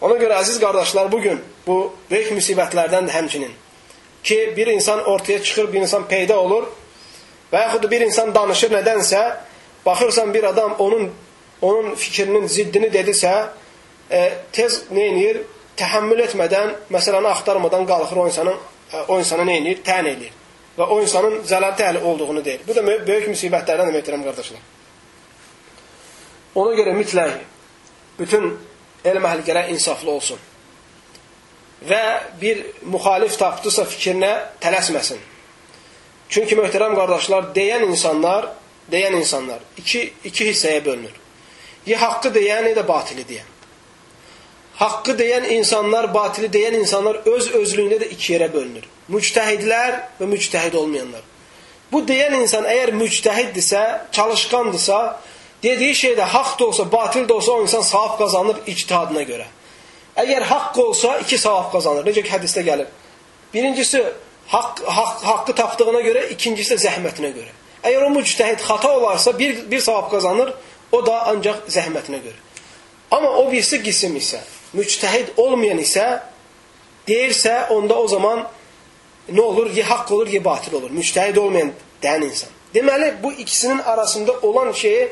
Ona görə əziz qardaşlar, bu gün bu böyük müsibətlərdən də həmçinin ki, bir insan ortaya çıxır, bir insan peyda olur və yaxud bir insan danışır nədənsə, baxırsan bir adam onun onun fikrinin ziddini dedisə, e, tez edir? Təhəmmül etmədən, məsələni axtarmadan qalxır o insanın e, o insana edir? Tən edir. Və o insanın zəlalət əhli olduğunu deyir. Bu da böyük müsibətlərdən möhtərəm qardaşlar. Ona görə mütləq bütün elm əhli gərək insaflı olsun. Və bir müxalif tapdısa fikrinə tələsməsin. Çünki möhtərəm qardaşlar, deyən insanlar, deyən insanlar iki, iki hissəyə bölünür. Ya haqqı deyən, ya da batili deyən. Haqqı deyən insanlar, batili deyən insanlar öz özlüyündə də iki yerə bölünür. Müctəhidlər və müctəhid olmayanlar. Bu deyən insan əgər müctəhiddirsə, çalışqandırsa, dediyi şey də haqq da olsa, batil də olsa o insan savab qazanır ictihadına görə. Əgər haqq olsa, iki savab qazanır. Necə ki, hədisdə gəlir. Birincisi, haqq, haqq, haqqı tapdığına görə, ikincisi də zəhmətinə görə. Əgər o müctəhid xata olarsa, bir, bir savab qazanır, O da ancaq zəhmətinə görə. Amma o birisi qism isə, müctəhid olmayan isə, deyirsə, onda o zaman nə olur? Ya haqq olur, ya batil olur. Müctəhid olmayan dən insan. Deməli, bu ikisinin arasında olan şeyi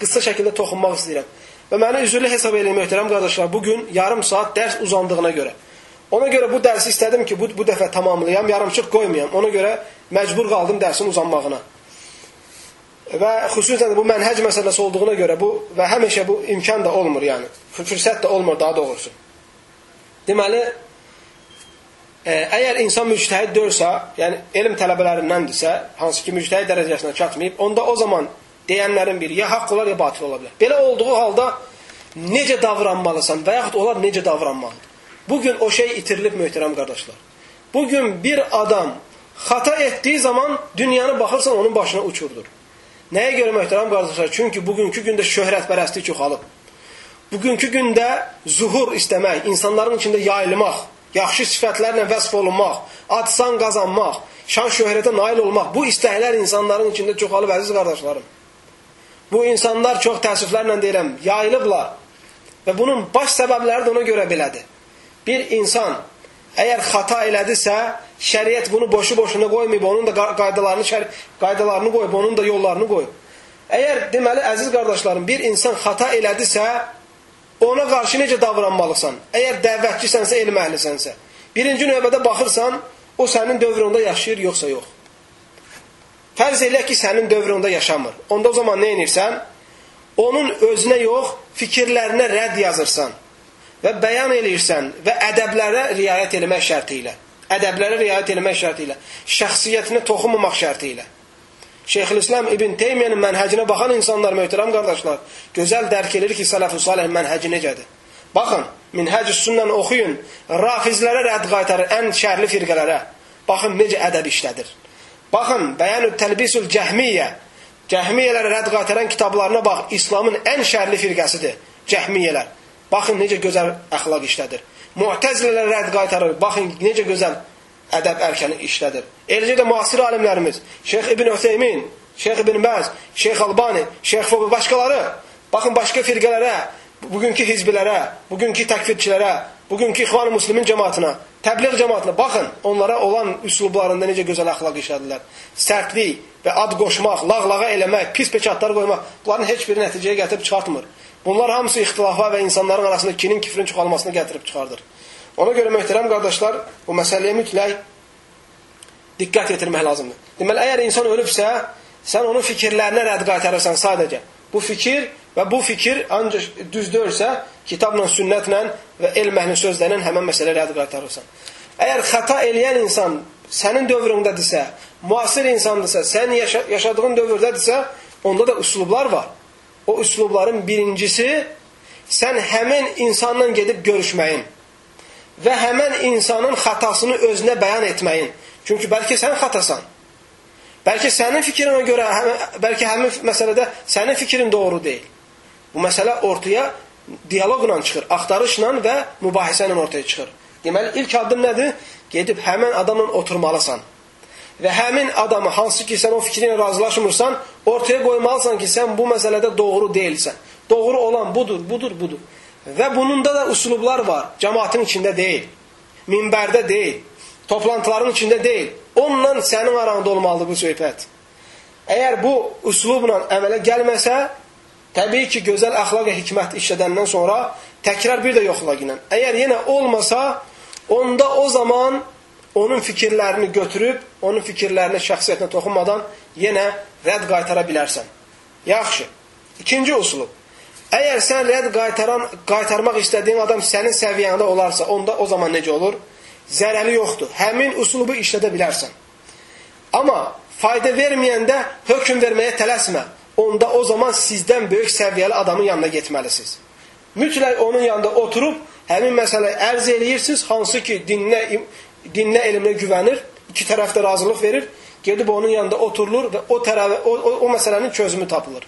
qısa şəkildə toxunmaq istəyirəm. Və məni üzrlü hesab edin, möhtərəm qardaşlar, bugün yarım saat dərs uzandığına görə. Ona görə bu dərsi istədim ki, bu, bu dəfə tamamlayam, yarımçıq qoymayam. Ona görə məcbur qaldım dərsin uzanmağına. Və xüsusən bu mənhəc məsələsi olduğuna görə bu və həmişə bu imkan da olmur, yəni. Fürsət də olmur daha doğrusu. Deməli, e, əgər insan müctəhid dörsə, yəni elm tələbələrindəndirsə, hansı ki müctəhid dərəcəsinə çatmayıb, onda o zaman deyənlərin biri ya haqq olar, ya batil ola bilər. Belə olduğu halda necə davranmalısan və yaxud onlar necə davranmalıdır? Bugün o şey itirilib möhtərəm qardaşlar. Bugün bir adam xata etdiyi zaman dünyanı baxırsan onun başına uçurdur. Nəyə görə möhtərəm qardaşlar? Çünki bugünkü gündə şöhrətpərəstlik çoxalıb. Bugünkü gündə zuhur istəmək, insanların içində yayılmaq, yaxşı sifətlərlə vəsf olunmaq, adsan qazanmaq, şan şöhrətə nail olmaq, bu istəklər insanların içində çoxalıb əziz qardaşlarım. Bu insanlar çox təəssüflərlə deyirəm, yayılıblar. Və bunun baş səbəbləri də ona görə belədir. Bir insan əgər xata elədisə, şəriət bunu boşu-boşuna qoymayıb, onun da qaydalarını, qaydalarını qoyub, onun da yollarını qoyub. Əgər deməli əziz qardaşlarım, bir insan xata elədisə, ona qarşı necə davranmalısan? Əgər dəvətçisənsə, elm əhlisənsə, birinci növbədə baxırsan, o sənin dövründə yaşayır yoxsa yox. Fərz elə ki, sənin dövründə yaşamır. Onda o zaman nə edirsən? Onun özünə yox, fikirlərinə rədd yazırsan və bəyan eləyirsən və ədəblərə riayət eləmək şərti ilə. Ədəblərə riayət eləmək şərti ilə. Şəxsiyyətinə toxunmamaq şərti ilə. Şeyxülislam İbn Teymiyyənin mənhəcinə baxan insanlar, möhtərəm qardaşlar, gözəl dərk edir ki, sələf-ü salih mənhəci necədir. Baxın, minhəc sünnəni oxuyun, rafizlərə rədd qaytarır, ən şərli firqələrə. Baxın, necə ədəb işlədir. Baxın, Bəyanü Təlbisul Cəhmiyyə, Cəhmiyyələrə rədd qaytaran kitablarına bax, İslamın ən şərli firqəsidir, Cəhmiyyələr. Baxın, necə gözəl əxlaq işlədir. Mu'təzilələrə rədd qaytarır, baxın, necə gözəl ədəb ərkəni işlədir. Eləcə də müasir alimlərimiz, Şeyx İbn Ötheymin, Şeyx İbn Bəz, Şeyx Albani, Şeyx Foqi, başqaları, baxın başqa firqələrə, bugünkü hizbilərə, bugünkü təkfirçilərə, bugünkü İxvan-ı Müslimin cəmaatına, təbliğ cəmaatına baxın, onlara olan üslublarında necə gözəl əxlaq işlədirlər. Sərtlik və ad qoşmaq, lağlağa eləmək, pis peçatlar qoymaq, bunların heç biri nəticəyə gətirib çıxartmır. Bunlar hamısı ixtilafa və insanların arasında kinin, kifrin çoxalmasına gətirib çıxardır. Ona görə möhtərəm qardaşlar, bu məsələyə mütləq diqqət yetirmək lazımdır. Deməli, əgər insan ölübsə, sən onun fikirlərinə rədd qaytarırsan sadəcə. Bu fikir və bu fikir ancaq düz deyilsə, kitabla, sünnətlə və elm əhli sözlərlə həmən məsələ rədd qaytarırsan. Əgər xəta eləyən insan sənin dövründədirsə, müasir insandırsa, sən yaşa yaşadığın dövrdədirsə, onda da üslublar var. O üslubların birincisi, sən həmin insanla gedib görüşməyin və həmən insanın xatasını özünə bəyan etməyin. Çünki bəlkə sən xatasan. Bəlkə sənin fikrinə görə, bəlkə həmin məsələdə sənin fikrin doğru deyil. Bu məsələ ortaya dialoqla çıxır, axtarışla və mübahisə ilə ortaya çıxır. Deməli, ilk addım nədir? Gedib həmən adamla oturmalısan. Və həmin adamı, hansı ki, sən o fikri ilə razılaşmırsan, ortaya qoymalısan ki, sən bu məsələdə doğru deyilsən. Doğru olan budur, budur, budur. Və bunun da da üslublar var. Cəmaatın içində deyil. Minbərdə deyil. Toplantıların içində deyil. Onunla sənin aranda olmalıdır bu söhbət. Əgər bu üslubla əmələ gəlməsə, təbii ki, gözəl əxlaq və hikmət işlədəndən sonra təkrar bir də yoxlaq ilə. Əgər yenə olmasa, onda o zaman onun fikirlərini götürüb, onun fikirlərini şəxsiyyətinə toxunmadan yenə rədd qaytara bilərsən. Yaxşı. İkinci uslub. Əgər sən rədd qaytaran, qaytarmaq istədiyin adam sənin səviyyəndə olarsa, onda o zaman necə olur? Zərəli yoxdur. Həmin uslubu işlədə bilərsən. Amma fayda verməyəndə hökm verməyə tələsmə. Onda o zaman sizdən böyük səviyyəli adamın yanına getməlisiniz. Mütləq onun yanında oturub həmin məsələyi ərz eləyirsiniz, hansı ki dinlə, dinlə elminə güvənir, iki tərəf də razılıq verir, gedib onun yanında oturulur və o, tərəf, o, o, o məsələnin çözümü tapılır.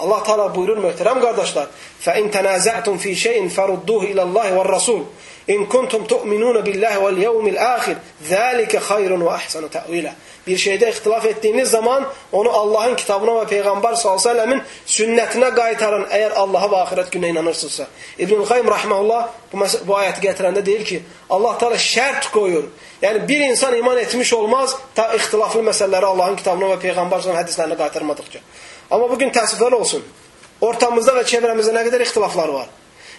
Allah Teala buyurur möhtərəm qardaşlar: "Fə in tənaza'tum fi şey'in farudduhu ila Allah və Rasul in kuntum tu'minun billahi vel yevmil ahir. Zalika hayrun və ahsanu ta'wila." Bir şeydə ixtilaf etdiyiniz zaman onu Allahın kitabına və peyğəmbər səlləmin sünnətinə qaytarın, əgər Allaha və axirət gününə inanırsınızsa. İbn Qayyim rahmeullah bu bu ayəti gətirəndə deyir ki, Allah Teala şərt qoyur. Yəni bir insan iman etmiş olmaz ta ixtilaflı məsələləri Allahın kitabına və peyğəmbər sallallahu hədislərinə qaytarmadıqca. Amma bugün təəssüflər olsun. Ortamızda və çevrəmizdə nə qədər ixtilaflar var.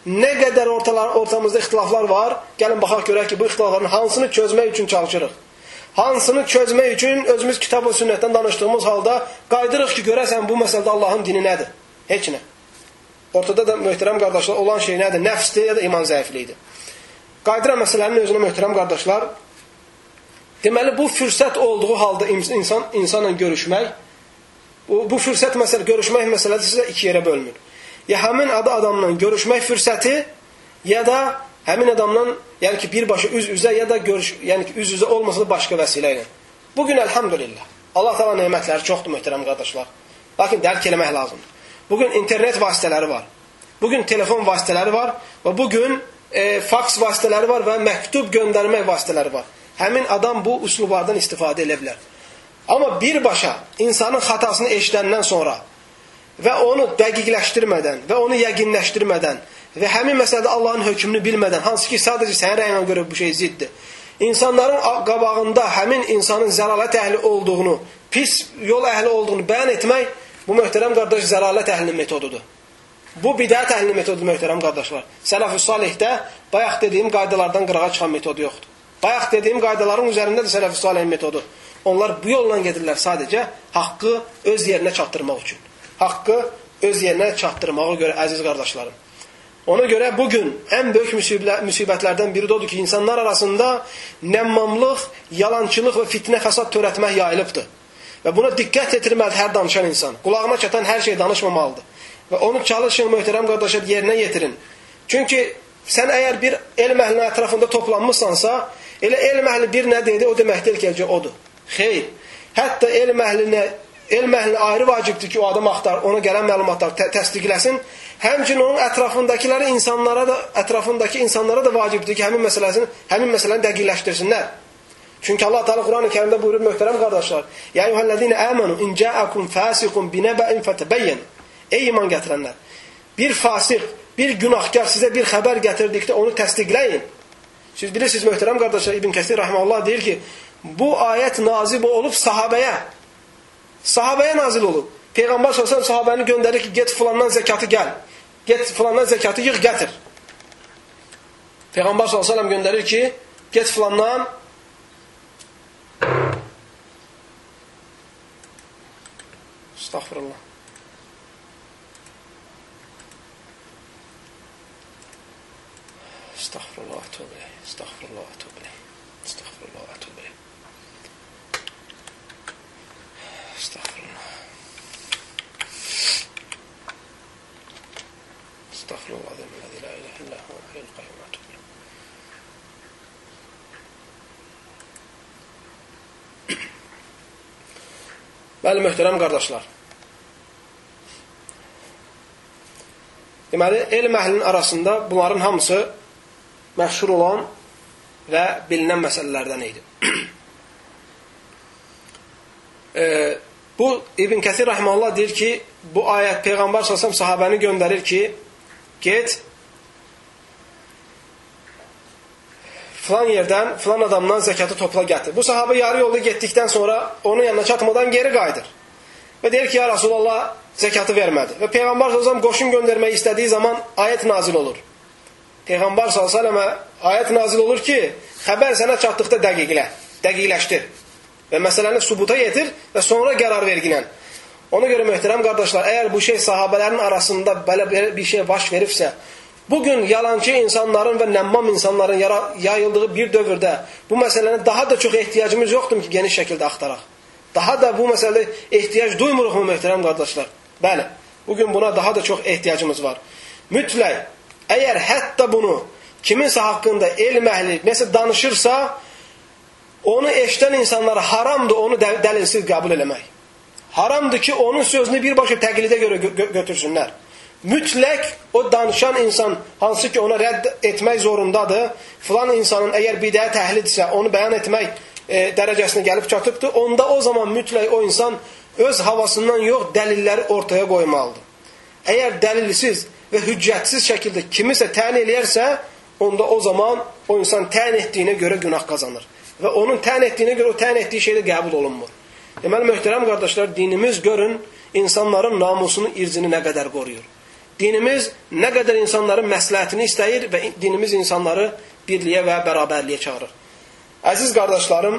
Nə qədər ortalar, ortamızda ixtilaflar var, gəlin baxaq görək ki, bu ixtilafların hansını çözmək üçün çalışırıq. Hansını çözmək üçün özümüz kitab və sünnətdən danışdığımız halda qaydırıq ki, görəsən bu məsələdə Allahın dini nədir? Heç nə. Ortada da möhtərəm qardaşlar olan şey nədir? Nəfsdir ya da iman zəifliyidir. Qaydıra məsələnin özünə möhtərəm qardaşlar, deməli bu fürsət olduğu halda insan insanla görüşmək Bu, bu fürsət məsələ, görüşmək məsələsi sizə iki yerə bölünür. Ya həmin adı adamla görüşmək fürsəti, ya da həmin adamla, yəni ki, birbaşa üz-üzə ya da görüş, yəni ki, üz-üzə olmasa da başqa vəsilə ilə. Bu gün elhamdülillah. Allah təala nemətləri çoxdur möhtərəm qardaşlar. Lakin dərk eləmək lazımdır. Bu gün internet vasitələri var. Bu gün telefon vasitələri var və bu gün e, faks vasitələri var və məktub göndərmək vasitələri var. Həmin adam bu üslublardan istifadə edə bilər. Amma birbaşa insanın xatasını eşidəndən sonra və onu dəqiqləşdirmədən və onu yəqinləşdirmədən və həmin məsələdə Allahın hökmünü bilmədən, hansı ki, sadəcə sənin rəyinə görə bu şey ziddir. İnsanların qabağında həmin insanın zəlalət əhli olduğunu, pis yol əhli olduğunu bəyan etmək Bu möhtərəm qardaş zəlalət əhlinin metodudur. Bu bidət əhlinin metodudur möhtərəm qardaşlar. Sələf-ü salihdə bayaq dediyim qaydalardan qırağa çıxan metodu yoxdur. Bayaq dediyim qaydaların üzərində də sələf-ü salihin metodu. Onlar bu yolla gedirlər sadəcə haqqı öz yerinə çatdırmaq üçün. Haqqı öz yerinə çatdırmağa görə əziz qardaşlarım. Ona görə bugün ən böyük müsibətlərdən biri də odur ki, insanlar arasında nəmmamlıq, yalançılıq və fitnə fəsad törətmək yayılıbdır. Və buna diqqət yetirməli hər danışan insan. Qulağına çatan hər şey danışmamalıdır. Və onu çalışın, möhtərəm qardaşlar, yerinə yetirin. Çünki sən əgər bir elm əhlinin ətrafında toplanmışsansa, elə elm əhli bir nə dedi, o demək deyil ki, odur. Xeyr. Hətta elm əhlinə elm əhlinə ayrı vacibdir ki, o adam axtar, ona gələn məlumatları tə təsdiqləsin. Həmçinin onun ətrafındakiləri insanlara da ətrafındakı insanlara da vacibdir ki, həmin məsələsini, həmin məsələni dəqiqləşdirsinlər. Çünki Allah Teala Qurani-Kərimdə buyurur möhtərəm qardaşlar: "Ya eyyuhellezine amanu in ja'akum fasiqun binaba'in fatabayyan." Ey iman gətirənlər, bir fasiq, bir günahkar sizə bir xəbər gətirdikdə onu təsdiqləyin. Siz bilirsiniz möhtərəm qardaşlar İbn Kəsir rahmeullah deyir ki, bu ayət nazil olub sahabəyə. Sahabəyə nazil olub. Peyğəmbər sallallahu sahabəni göndərir ki, get filandan zəkatı gəl. Get filandan zəkatı yığ, gətir. Peyğəmbər sallallahu göndərir ki, get filandan Estağfurullah. Estağfurullah, tövbe. Estağfurullah, tövbe. Estağfurullah, tövbe. Estağfurullah. Estağfurullah, الذي لا إله إلا هو الحي القيوم أتوب إليه. Bəli, möhtərəm qardaşlar. Deməli, elm əhlinin arasında bunların hamısı məşhur olan və bilinən məsələlərdən idi. e, bu İbn Kəsir rəhməhullah deyir ki, bu ayət Peyğəmbər sallallahu sahabəni göndərir ki, get filan yerdən, filan adamdan zəkatı topla gətir. Bu sahabə yarı yolda getdikdən sonra onun yanına çatmadan geri qayıdır. Və deyir ki, ya Rasulallah zəkatı vermədi. Və Peyğəmbər s.ə.v qoşun göndərmək istədiyi zaman ayət nazil olur. Peyğəmbər s.ə.və ayət nazil olur ki, xəbər sənə çatdıqda dəqiqlə, dəqiqləşdir. Və məsələni subuta yetir və sonra qərar verginən. Ona görə möhtərəm qardaşlar, əgər bu şey sahabələrin arasında belə bir şey baş veribsə, Bugün yalancı insanların və nəmmam insanların yayıldığı bir dövrdə bu məsələni daha da çox ehtiyacımız yoxdur ki, geniş şəkildə axtaraq. Daha da bu məsələdə ehtiyac duymuruqmu möhtərəm qardaşlar? Bəli, bugün buna daha da çox ehtiyacımız var. Mütləq, əgər hətta bunu kiminsə haqqında elm əhli nəsə danışırsa, onu eşdən insanlara haramdır onu dəlilsiz qəbul eləmək. Haramdır ki, onun sözünü birbaşa təqlidə görə gö götürsünlər mütləq o danışan insan hansı ki ona rədd etmək zorundadır, filan insanın əgər bidət əhlidirsə, onu bəyan etmək e, dərəcəsinə gəlib çatıbdır, onda o zaman mütləq o insan öz havasından yox, dəlilləri ortaya qoymalıdır. Əgər dəlilsiz və hüccətsiz şəkildə kimisə təyin eləyərsə, onda o zaman o insan təyin etdiyinə görə günah qazanır. Və onun təyin etdiyinə görə o təyin etdiyi şey də qəbul olunmur. Deməli, möhtərəm qardaşlar, dinimiz görün, insanların namusunu, irzini nə qədər qoruyur. Dinimiz nə qədər insanların məsləhətini istəyir və dinimiz insanları birliyə və bərabərliyə çağırır. Əziz qardaşlarım,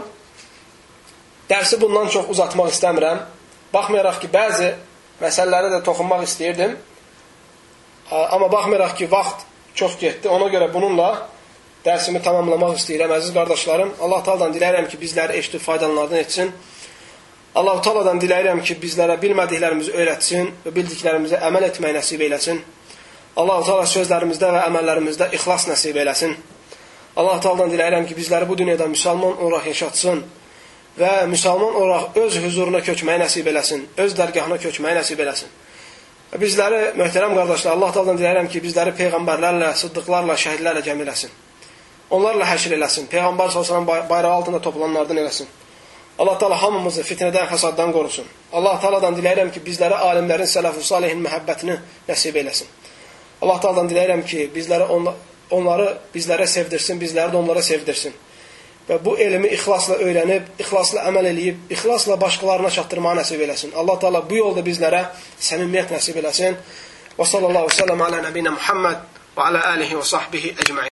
dərsi bundan çox uzatmaq istəmirəm. Baxmayaraq ki, bəzi məsələlərə də toxunmaq istəyirdim. Amma baxmayaraq ki, vaxt çox getdi. Ona görə bununla dərsimi tamamlamaq istəyirəm. Əziz qardaşlarım, Allah Taala'dan diləyirəm ki, bizləri eşidib faydalanlardan etsin. Allah-u Teala'dan diləyirəm ki, bizlərə bilmədiklərimizi öyrətsin və bildiklərimizə əməl etmək nəsib eləsin. Allah-u Teala sözlərimizdə və əməllərimizdə ixlas nəsib eləsin. Allah-u Teala'dan diləyirəm ki, bizləri bu dünyada müsəlman olaraq yaşatsın və müsəlman olaraq öz huzuruna köçməyi nəsib eləsin, öz dərgahına köçməyi nəsib eləsin. Və bizləri, möhtərəm qardaşlar, Allah Teala'dan diləyirəm ki, bizləri peyğəmbərlərlə, sıddıqlarla, şəhidlərlə cəm eləsin. Onlarla həşr eləsin. Peyğəmbər sallallahu bayrağı altında toplananlardan eləsin. Allah Taala hamımızı fitnədən, həsaddan qorusun. Allah Taala'dan diləyirəm ki, bizlərə alimlərin, sələf-ü salihin məhəbbətini nəsib eləsin. Allah Taala'dan diləyirəm ki, bizlərə onla, onları bizlərə sevdirsin, bizləri də onlara sevdirsin. və bu elmi ixlasla öyrənib, ixlasla əməl eləyib, ixlasla başqalarına çatdırmağı nəsib eləsin. Allah Taala bu yolda bizlərə səmimiyyət nəsib eləsin. Və sallallahu əleyhi və səlləm alə nəbiyinə Muhammed və alə alihi və sahbihi ecmaîn.